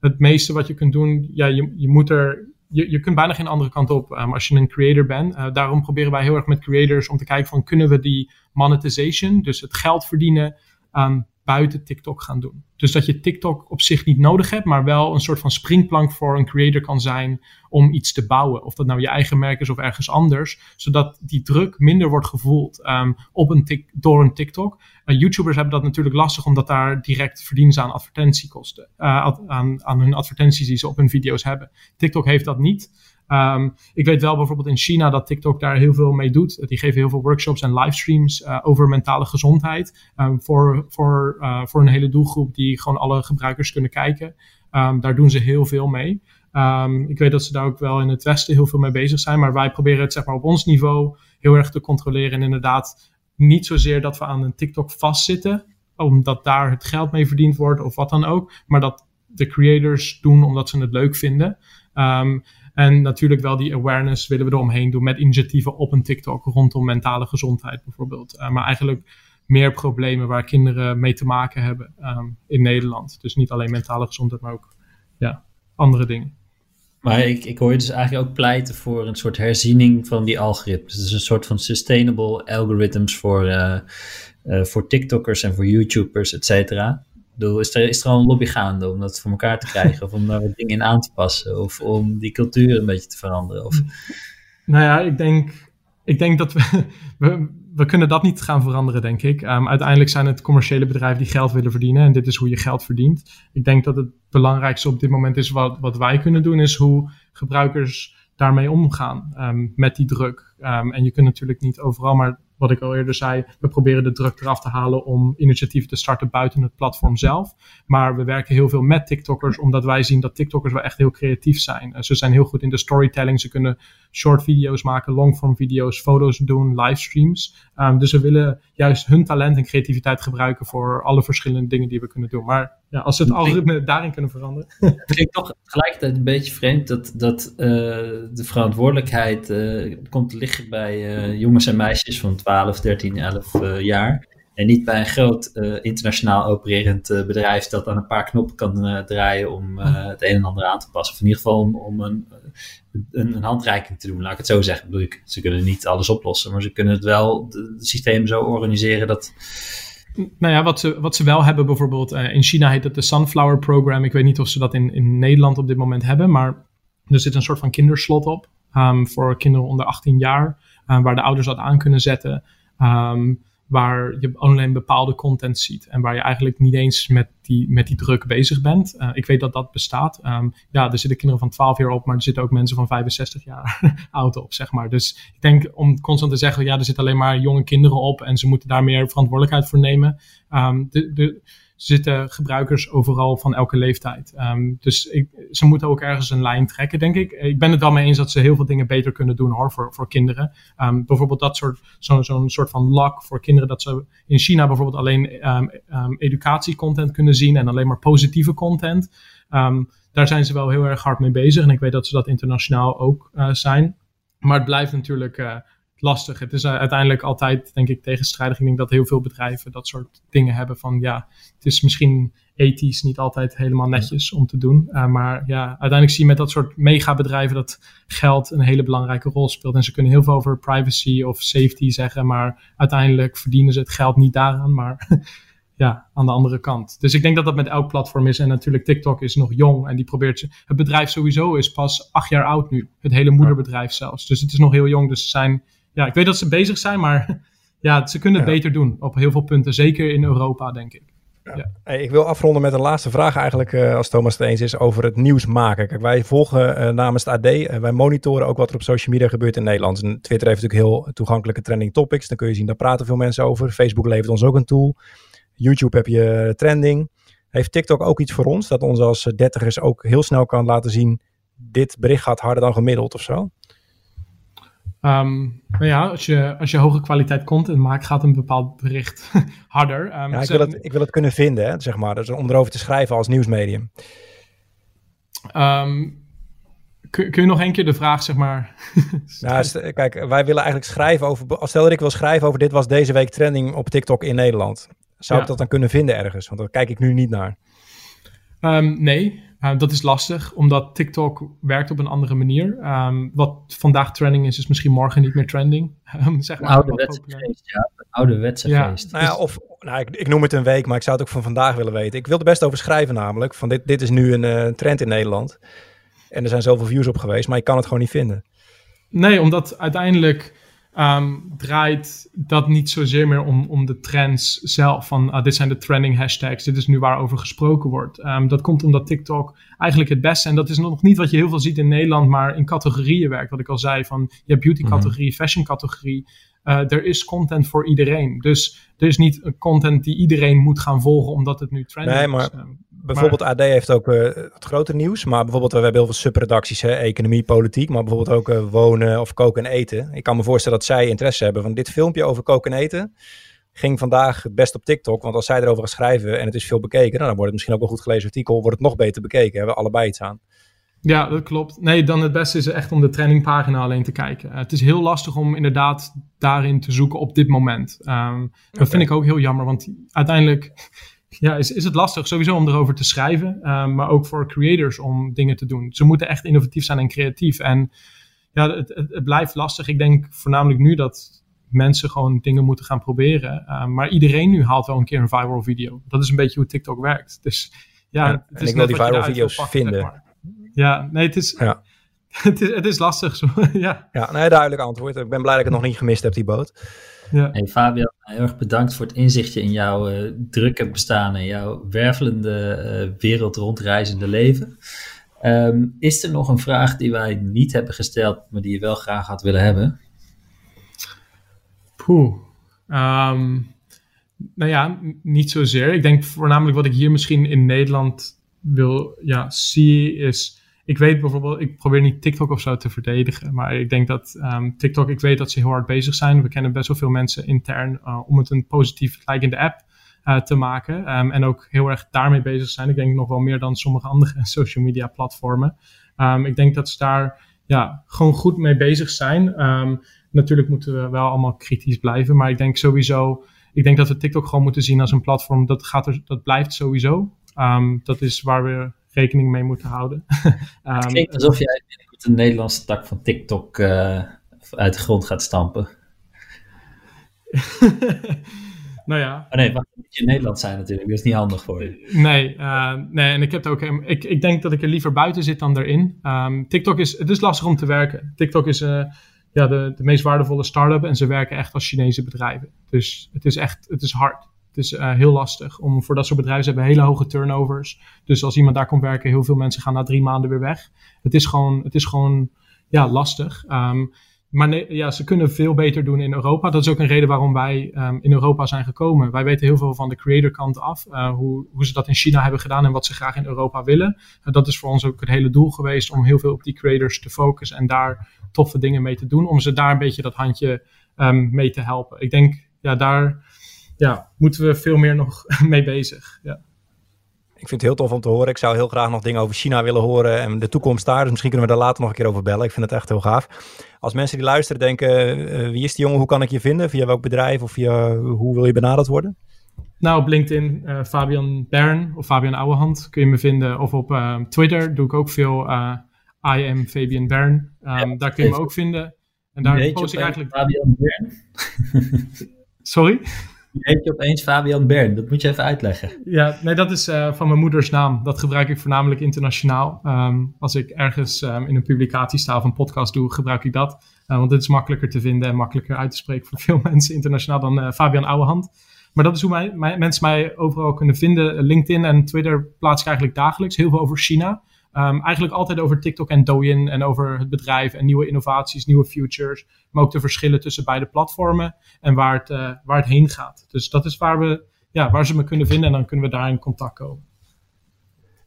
het meeste wat je kunt doen, ja, je, je moet er je, je kunt bijna geen andere kant op um, als je een creator bent. Uh, daarom proberen wij heel erg met creators om te kijken van kunnen we die monetization, dus het geld verdienen, um, buiten TikTok gaan doen. Dus dat je TikTok op zich niet nodig hebt, maar wel een soort van springplank voor een creator kan zijn om iets te bouwen. Of dat nou je eigen merk is of ergens anders, zodat die druk minder wordt gevoeld um, op een door een TikTok. Uh, YouTubers hebben dat natuurlijk lastig, omdat daar direct verdienen aan advertentiekosten, uh, aan, aan hun advertenties die ze op hun video's hebben. TikTok heeft dat niet. Um, ik weet wel bijvoorbeeld in China dat TikTok daar heel veel mee doet. Die geven heel veel workshops en livestreams uh, over mentale gezondheid. Um, voor, voor, uh, voor een hele doelgroep die gewoon alle gebruikers kunnen kijken. Um, daar doen ze heel veel mee. ik weet dat ze daar ook wel in het Westen heel veel mee bezig zijn. Maar wij proberen het zeg maar op ons niveau heel erg te controleren. En inderdaad niet zozeer dat we aan een TikTok vastzitten. Omdat daar het geld mee verdiend wordt of wat dan ook. Maar dat de creators doen omdat ze het leuk vinden. Um, en natuurlijk wel die awareness willen we eromheen doen met initiatieven op een TikTok rondom mentale gezondheid bijvoorbeeld. Uh, maar eigenlijk meer problemen waar kinderen mee te maken hebben um, in Nederland. Dus niet alleen mentale gezondheid, maar ook ja, andere dingen. Maar ik, ik hoor je dus eigenlijk ook pleiten voor een soort herziening van die algoritmes. Dus een soort van sustainable algorithms voor, uh, voor TikTokkers en voor YouTubers, et cetera is er, is er al een lobby gaande om dat voor elkaar te krijgen? of om daar wat dingen in aan te passen? Of om die cultuur een beetje te veranderen? Of... Nou ja, ik denk, ik denk dat we, we, we kunnen dat niet gaan veranderen, denk ik. Um, uiteindelijk zijn het commerciële bedrijven die geld willen verdienen. En dit is hoe je geld verdient. Ik denk dat het belangrijkste op dit moment is wat, wat wij kunnen doen, is hoe gebruikers daarmee omgaan. Um, met die druk. Um, en je kunt natuurlijk niet overal, maar wat ik al eerder zei, we proberen de druk eraf te halen om initiatieven te starten buiten het platform zelf. Maar we werken heel veel met TikTokkers, omdat wij zien dat TikTokkers wel echt heel creatief zijn. ze zijn heel goed in de storytelling. Ze kunnen short video's maken, longform video's, foto's doen, livestreams. Um, dus we willen juist hun talent en creativiteit gebruiken voor alle verschillende dingen die we kunnen doen. Maar ja, als we het algoritme daarin kunnen veranderen. Het klinkt toch tegelijkertijd een beetje vreemd dat, dat uh, de verantwoordelijkheid uh, komt te liggen bij uh, jongens en meisjes van 12, 13, 11 jaar. En niet bij een groot internationaal opererend bedrijf dat aan een paar knoppen kan draaien om het een en ander aan te passen. Of in ieder geval om, om een, een, een, handreiking te doen, laat ik het zo zeggen. Bedoel ik, ze kunnen niet alles oplossen, maar ze kunnen het wel, het systeem zo organiseren dat nou ja, wat ze, wat ze wel hebben bijvoorbeeld, uh, in China heet het de Sunflower Program. Ik weet niet of ze dat in, in Nederland op dit moment hebben, maar er zit een soort van kinderslot op um, voor kinderen onder 18 jaar, um, waar de ouders dat aan kunnen zetten. Um, waar je alleen bepaalde content ziet en waar je eigenlijk niet eens met die, met die druk bezig bent. Uh, ik weet dat dat bestaat. Um, ja, er zitten kinderen van 12 jaar op, maar er zitten ook mensen van 65 jaar oud op, zeg maar. Dus ik denk om constant te zeggen, ja, er zitten alleen maar jonge kinderen op en ze moeten daar meer verantwoordelijkheid voor nemen. Um, de, de, zitten gebruikers overal van elke leeftijd. Um, dus ik, ze moeten ook ergens een lijn trekken, denk ik. Ik ben het wel mee eens dat ze heel veel dingen beter kunnen doen hoor, voor, voor kinderen. Um, bijvoorbeeld dat soort, zo'n zo'n soort van lock voor kinderen, dat ze in China bijvoorbeeld alleen um, educatiecontent kunnen zien en alleen maar positieve content. daar zijn ze wel heel erg hard mee bezig en ik weet dat ze dat internationaal ook uh, zijn. Maar het blijft natuurlijk uh, lastig. Het is uh, uiteindelijk altijd, denk ik, tegenstrijdig. Ik denk dat heel veel bedrijven dat soort dingen hebben van ja, het is misschien ethisch niet altijd helemaal netjes om te doen. Uh, maar ja, uiteindelijk zie je met dat soort megabedrijven dat geld een hele belangrijke rol speelt. En ze kunnen heel veel over privacy of safety zeggen, maar uiteindelijk verdienen ze het geld niet daaraan, maar ja, aan de andere kant. Dus ik denk dat dat met elk platform is. En natuurlijk, TikTok is nog jong en die probeert. Het bedrijf sowieso is pas acht jaar oud nu. Het hele moederbedrijf zelfs. Dus het is nog heel jong. Dus ze zijn ja, ik weet dat ze bezig zijn, maar ja, ze kunnen het beter doen op heel veel punten. Zeker in Europa, denk ik. Ja. Hey, ik wil afronden met een laatste vraag eigenlijk, uh, als Thomas het eens is, over het nieuws maken. Kijk, wij volgen uh, namens het AD, uh, wij monitoren ook wat er op social media gebeurt in Nederland. En Twitter heeft natuurlijk heel toegankelijke trending topics. Dan kun je zien, daar praten veel mensen over. Facebook levert ons ook een tool. YouTube heb je trending. Heeft TikTok ook iets voor ons, dat ons als dertigers ook heel snel kan laten zien, dit bericht gaat harder dan gemiddeld of zo? Um, nou ja, als je, als je hoge kwaliteit content maakt, gaat een bepaald bericht harder. Um, ja, ik, wil het, ik wil het kunnen vinden, hè, zeg maar. Dus om erover te schrijven als nieuwsmedium. Um, kun, kun, je nog één keer de vraag, zeg maar... nou, kijk, wij willen eigenlijk schrijven over... Stel dat ik wil schrijven over dit was deze week trending op TikTok in Nederland. Zou ik dat dan kunnen vinden ergens? Want daar kijk ik nu niet naar. Nee, Uh, dat is lastig, omdat TikTok werkt op een andere manier. Um, wat vandaag trending is, is misschien morgen niet meer trending. Um, zeg maar, ouderwetse geest, ja. Ouderwetse ja, geest. Nou ja, of, nou, ik, ik, noem het een week, maar ik zou het ook van vandaag willen weten. Ik wil er best over schrijven namelijk. Van dit, dit is nu een uh, trend in Nederland. En er zijn zoveel views op geweest, maar ik kan het gewoon niet vinden. Nee, omdat uiteindelijk um, draait dat niet zozeer meer om, om de trends zelf. Van uh, dit zijn de trending hashtags, dit is nu waarover gesproken wordt. Um, dat komt omdat TikTok eigenlijk het beste, en dat is nog niet wat je heel veel ziet in Nederland, maar in categorieën werkt. Wat ik al zei, van je hebt beauty categorie, mhm. fashion categorie. Uh, er is content voor iedereen. Dus er is niet content die iedereen moet gaan volgen omdat het nu trending nee, maar... is. Bijvoorbeeld AD heeft ook uh, het grote nieuws, maar bijvoorbeeld we hebben heel veel subredacties, hè, economie, politiek, maar bijvoorbeeld ook uh, wonen of koken en eten. Ik kan me voorstellen dat zij interesse hebben van dit filmpje over koken en eten ging vandaag het best op TikTok, want als zij erover gaan schrijven en het is veel bekeken, nou, dan wordt het misschien ook een goed gelezen artikel, wordt het nog beter bekeken, hebben we allebei iets aan. Ja, dat klopt. Nee, dan het beste is echt om de trainingpagina alleen te kijken. het is heel lastig om inderdaad daarin te zoeken op dit moment. Um, dat vind ik ook heel jammer, want uiteindelijk ja, is, is het lastig sowieso om erover te schrijven, uh, maar ook voor creators om dingen te doen. Ze moeten echt innovatief zijn en creatief. En ja, het, het, het blijft lastig. Ik denk voornamelijk nu dat mensen gewoon dingen moeten gaan proberen. Uh, maar iedereen nu haalt wel een keer een viral video. Dat is een beetje hoe TikTok werkt. Dus ja, ja het is en ik wil die viral video's vinden. Ja, nee, het is, ja. het is, het is lastig. Ja, ja nee, duidelijk antwoord. Ik ben blij dat ik het nog niet gemist heb, die boot. Ja. Hey Fabian, heel erg bedankt voor het inzichtje in jouw uh, drukke bestaan en jouw wervelende uh, wereld rondreizende leven. Um, is er nog een vraag die wij niet hebben gesteld, maar die je wel graag had willen hebben? Poeh. Um, nou ja, niet zozeer. Ik denk voornamelijk wat ik hier misschien in Nederland wil ja, zie is ik weet bijvoorbeeld, ik probeer niet TikTok of zo te verdedigen, maar ik denk dat um, TikTok, ik weet dat ze heel hard bezig zijn. We kennen best wel veel mensen intern uh, om het een positief like app uh, te maken. Um, en ook heel erg daarmee bezig zijn. Ik denk nog wel meer dan sommige andere social media platformen. Um, ik denk dat ze daar ja, gewoon goed mee bezig zijn. natuurlijk moeten we wel allemaal kritisch blijven, maar ik denk sowieso, ik denk dat we TikTok gewoon moeten zien als een platform dat, gaat er, dat blijft sowieso. dat is waar we rekening mee moeten houden. um, het klinkt alsof jij een Nederlandse tak van TikTok uh, uit de grond gaat stampen. nou ja. Oh nee, wacht, moet je in Nederland zijn natuurlijk. Dat is niet handig voor je. Nee, uh, nee en ik, heb ook, ik, ik denk dat ik er liever buiten zit dan erin. Um, TikTok is, het is lastig om te werken. TikTok is uh, ja, de, de meest waardevolle start-up en ze werken echt als Chinese bedrijven. Dus het is echt, het is hard. Is uh, heel lastig om voor dat soort bedrijven. Hebben hele hoge turnovers. Dus als iemand daar komt werken, heel veel mensen gaan na drie maanden weer weg. Het is gewoon, het is gewoon ja, lastig. Um, maar ja, ze kunnen veel beter doen in Europa. Dat is ook een reden waarom wij um, in Europa zijn gekomen. Wij weten heel veel van de creator kant af. Uh, hoe, hoe ze dat in China hebben gedaan en wat ze graag in Europa willen. Uh, dat is voor ons ook het hele doel geweest om heel veel op die creators te focussen en daar toffe dingen mee te doen. Om ze daar een beetje dat handje um, mee te helpen. Ik denk, ja, daar ja, moeten we veel meer nog mee bezig. Ja. Ik vind het heel tof om te horen. Ik zou heel graag nog dingen over China willen horen en de toekomst daar. Dus misschien kunnen we daar later nog een keer over bellen. Ik vind het echt heel gaaf. Als mensen die luisteren denken, uh, wie is die jongen? Hoe kan ik je vinden? Via welk bedrijf of via hoe wil je benaderd worden? Nou, op LinkedIn uh, Fabian Bern of Fabian Ouwehand kun je me vinden. Of op uh, Twitter doe ik ook veel I am Fabian Bern. Um, daar kun je me ook vinden. En daar post ik eigenlijk... Fabian Bern? Sorry? heet je opeens Fabian Bern? Dat moet je even uitleggen. Ja, nee, dat is uh, van mijn moeders naam. Dat gebruik ik voornamelijk internationaal. Um, als ik ergens um, in een publicatie sta of een podcast doe, gebruik ik dat. Uh, want het is makkelijker te vinden en makkelijker uit te spreken voor veel mensen internationaal dan uh, Fabian Ouwehand. Maar dat is hoe mensen mij overal kunnen vinden. LinkedIn en Twitter plaats ik eigenlijk dagelijks. Heel veel over China. Um, eigenlijk altijd over TikTok en Douyin en over het bedrijf en nieuwe innovaties, nieuwe futures. Maar ook de verschillen tussen beide platformen en waar het, uh, waar het heen gaat. Dus dat is waar, we, ja, waar ze me kunnen vinden en dan kunnen we daar in contact komen.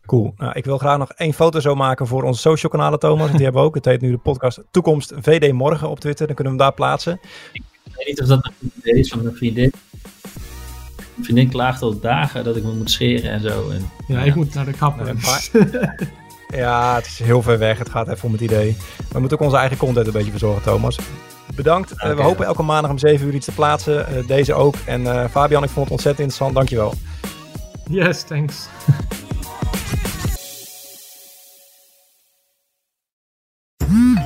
Cool. Nou, ik wil graag nog één foto zo maken voor onze social kanalen, Thomas. Die hebben we ook. Het heet nu de podcast Toekomst VD Morgen op Twitter. Dan kunnen we hem daar plaatsen. Ik weet niet of dat een idee is van mijn vriendin. Mijn vriendin klaagt al dagen dat ik me moet scheren en zo. En, ja, ja, ik moet naar de kapper. Ja, het is heel ver weg. Het gaat even om het idee. We moeten ook onze eigen content een beetje verzorgen, Thomas. Bedankt. Okay. Uh, we hopen elke maandag om 7 uur iets te plaatsen. Uh, deze ook. En uh, Fabian, ik vond het ontzettend interessant. Dankjewel. Yes, thanks.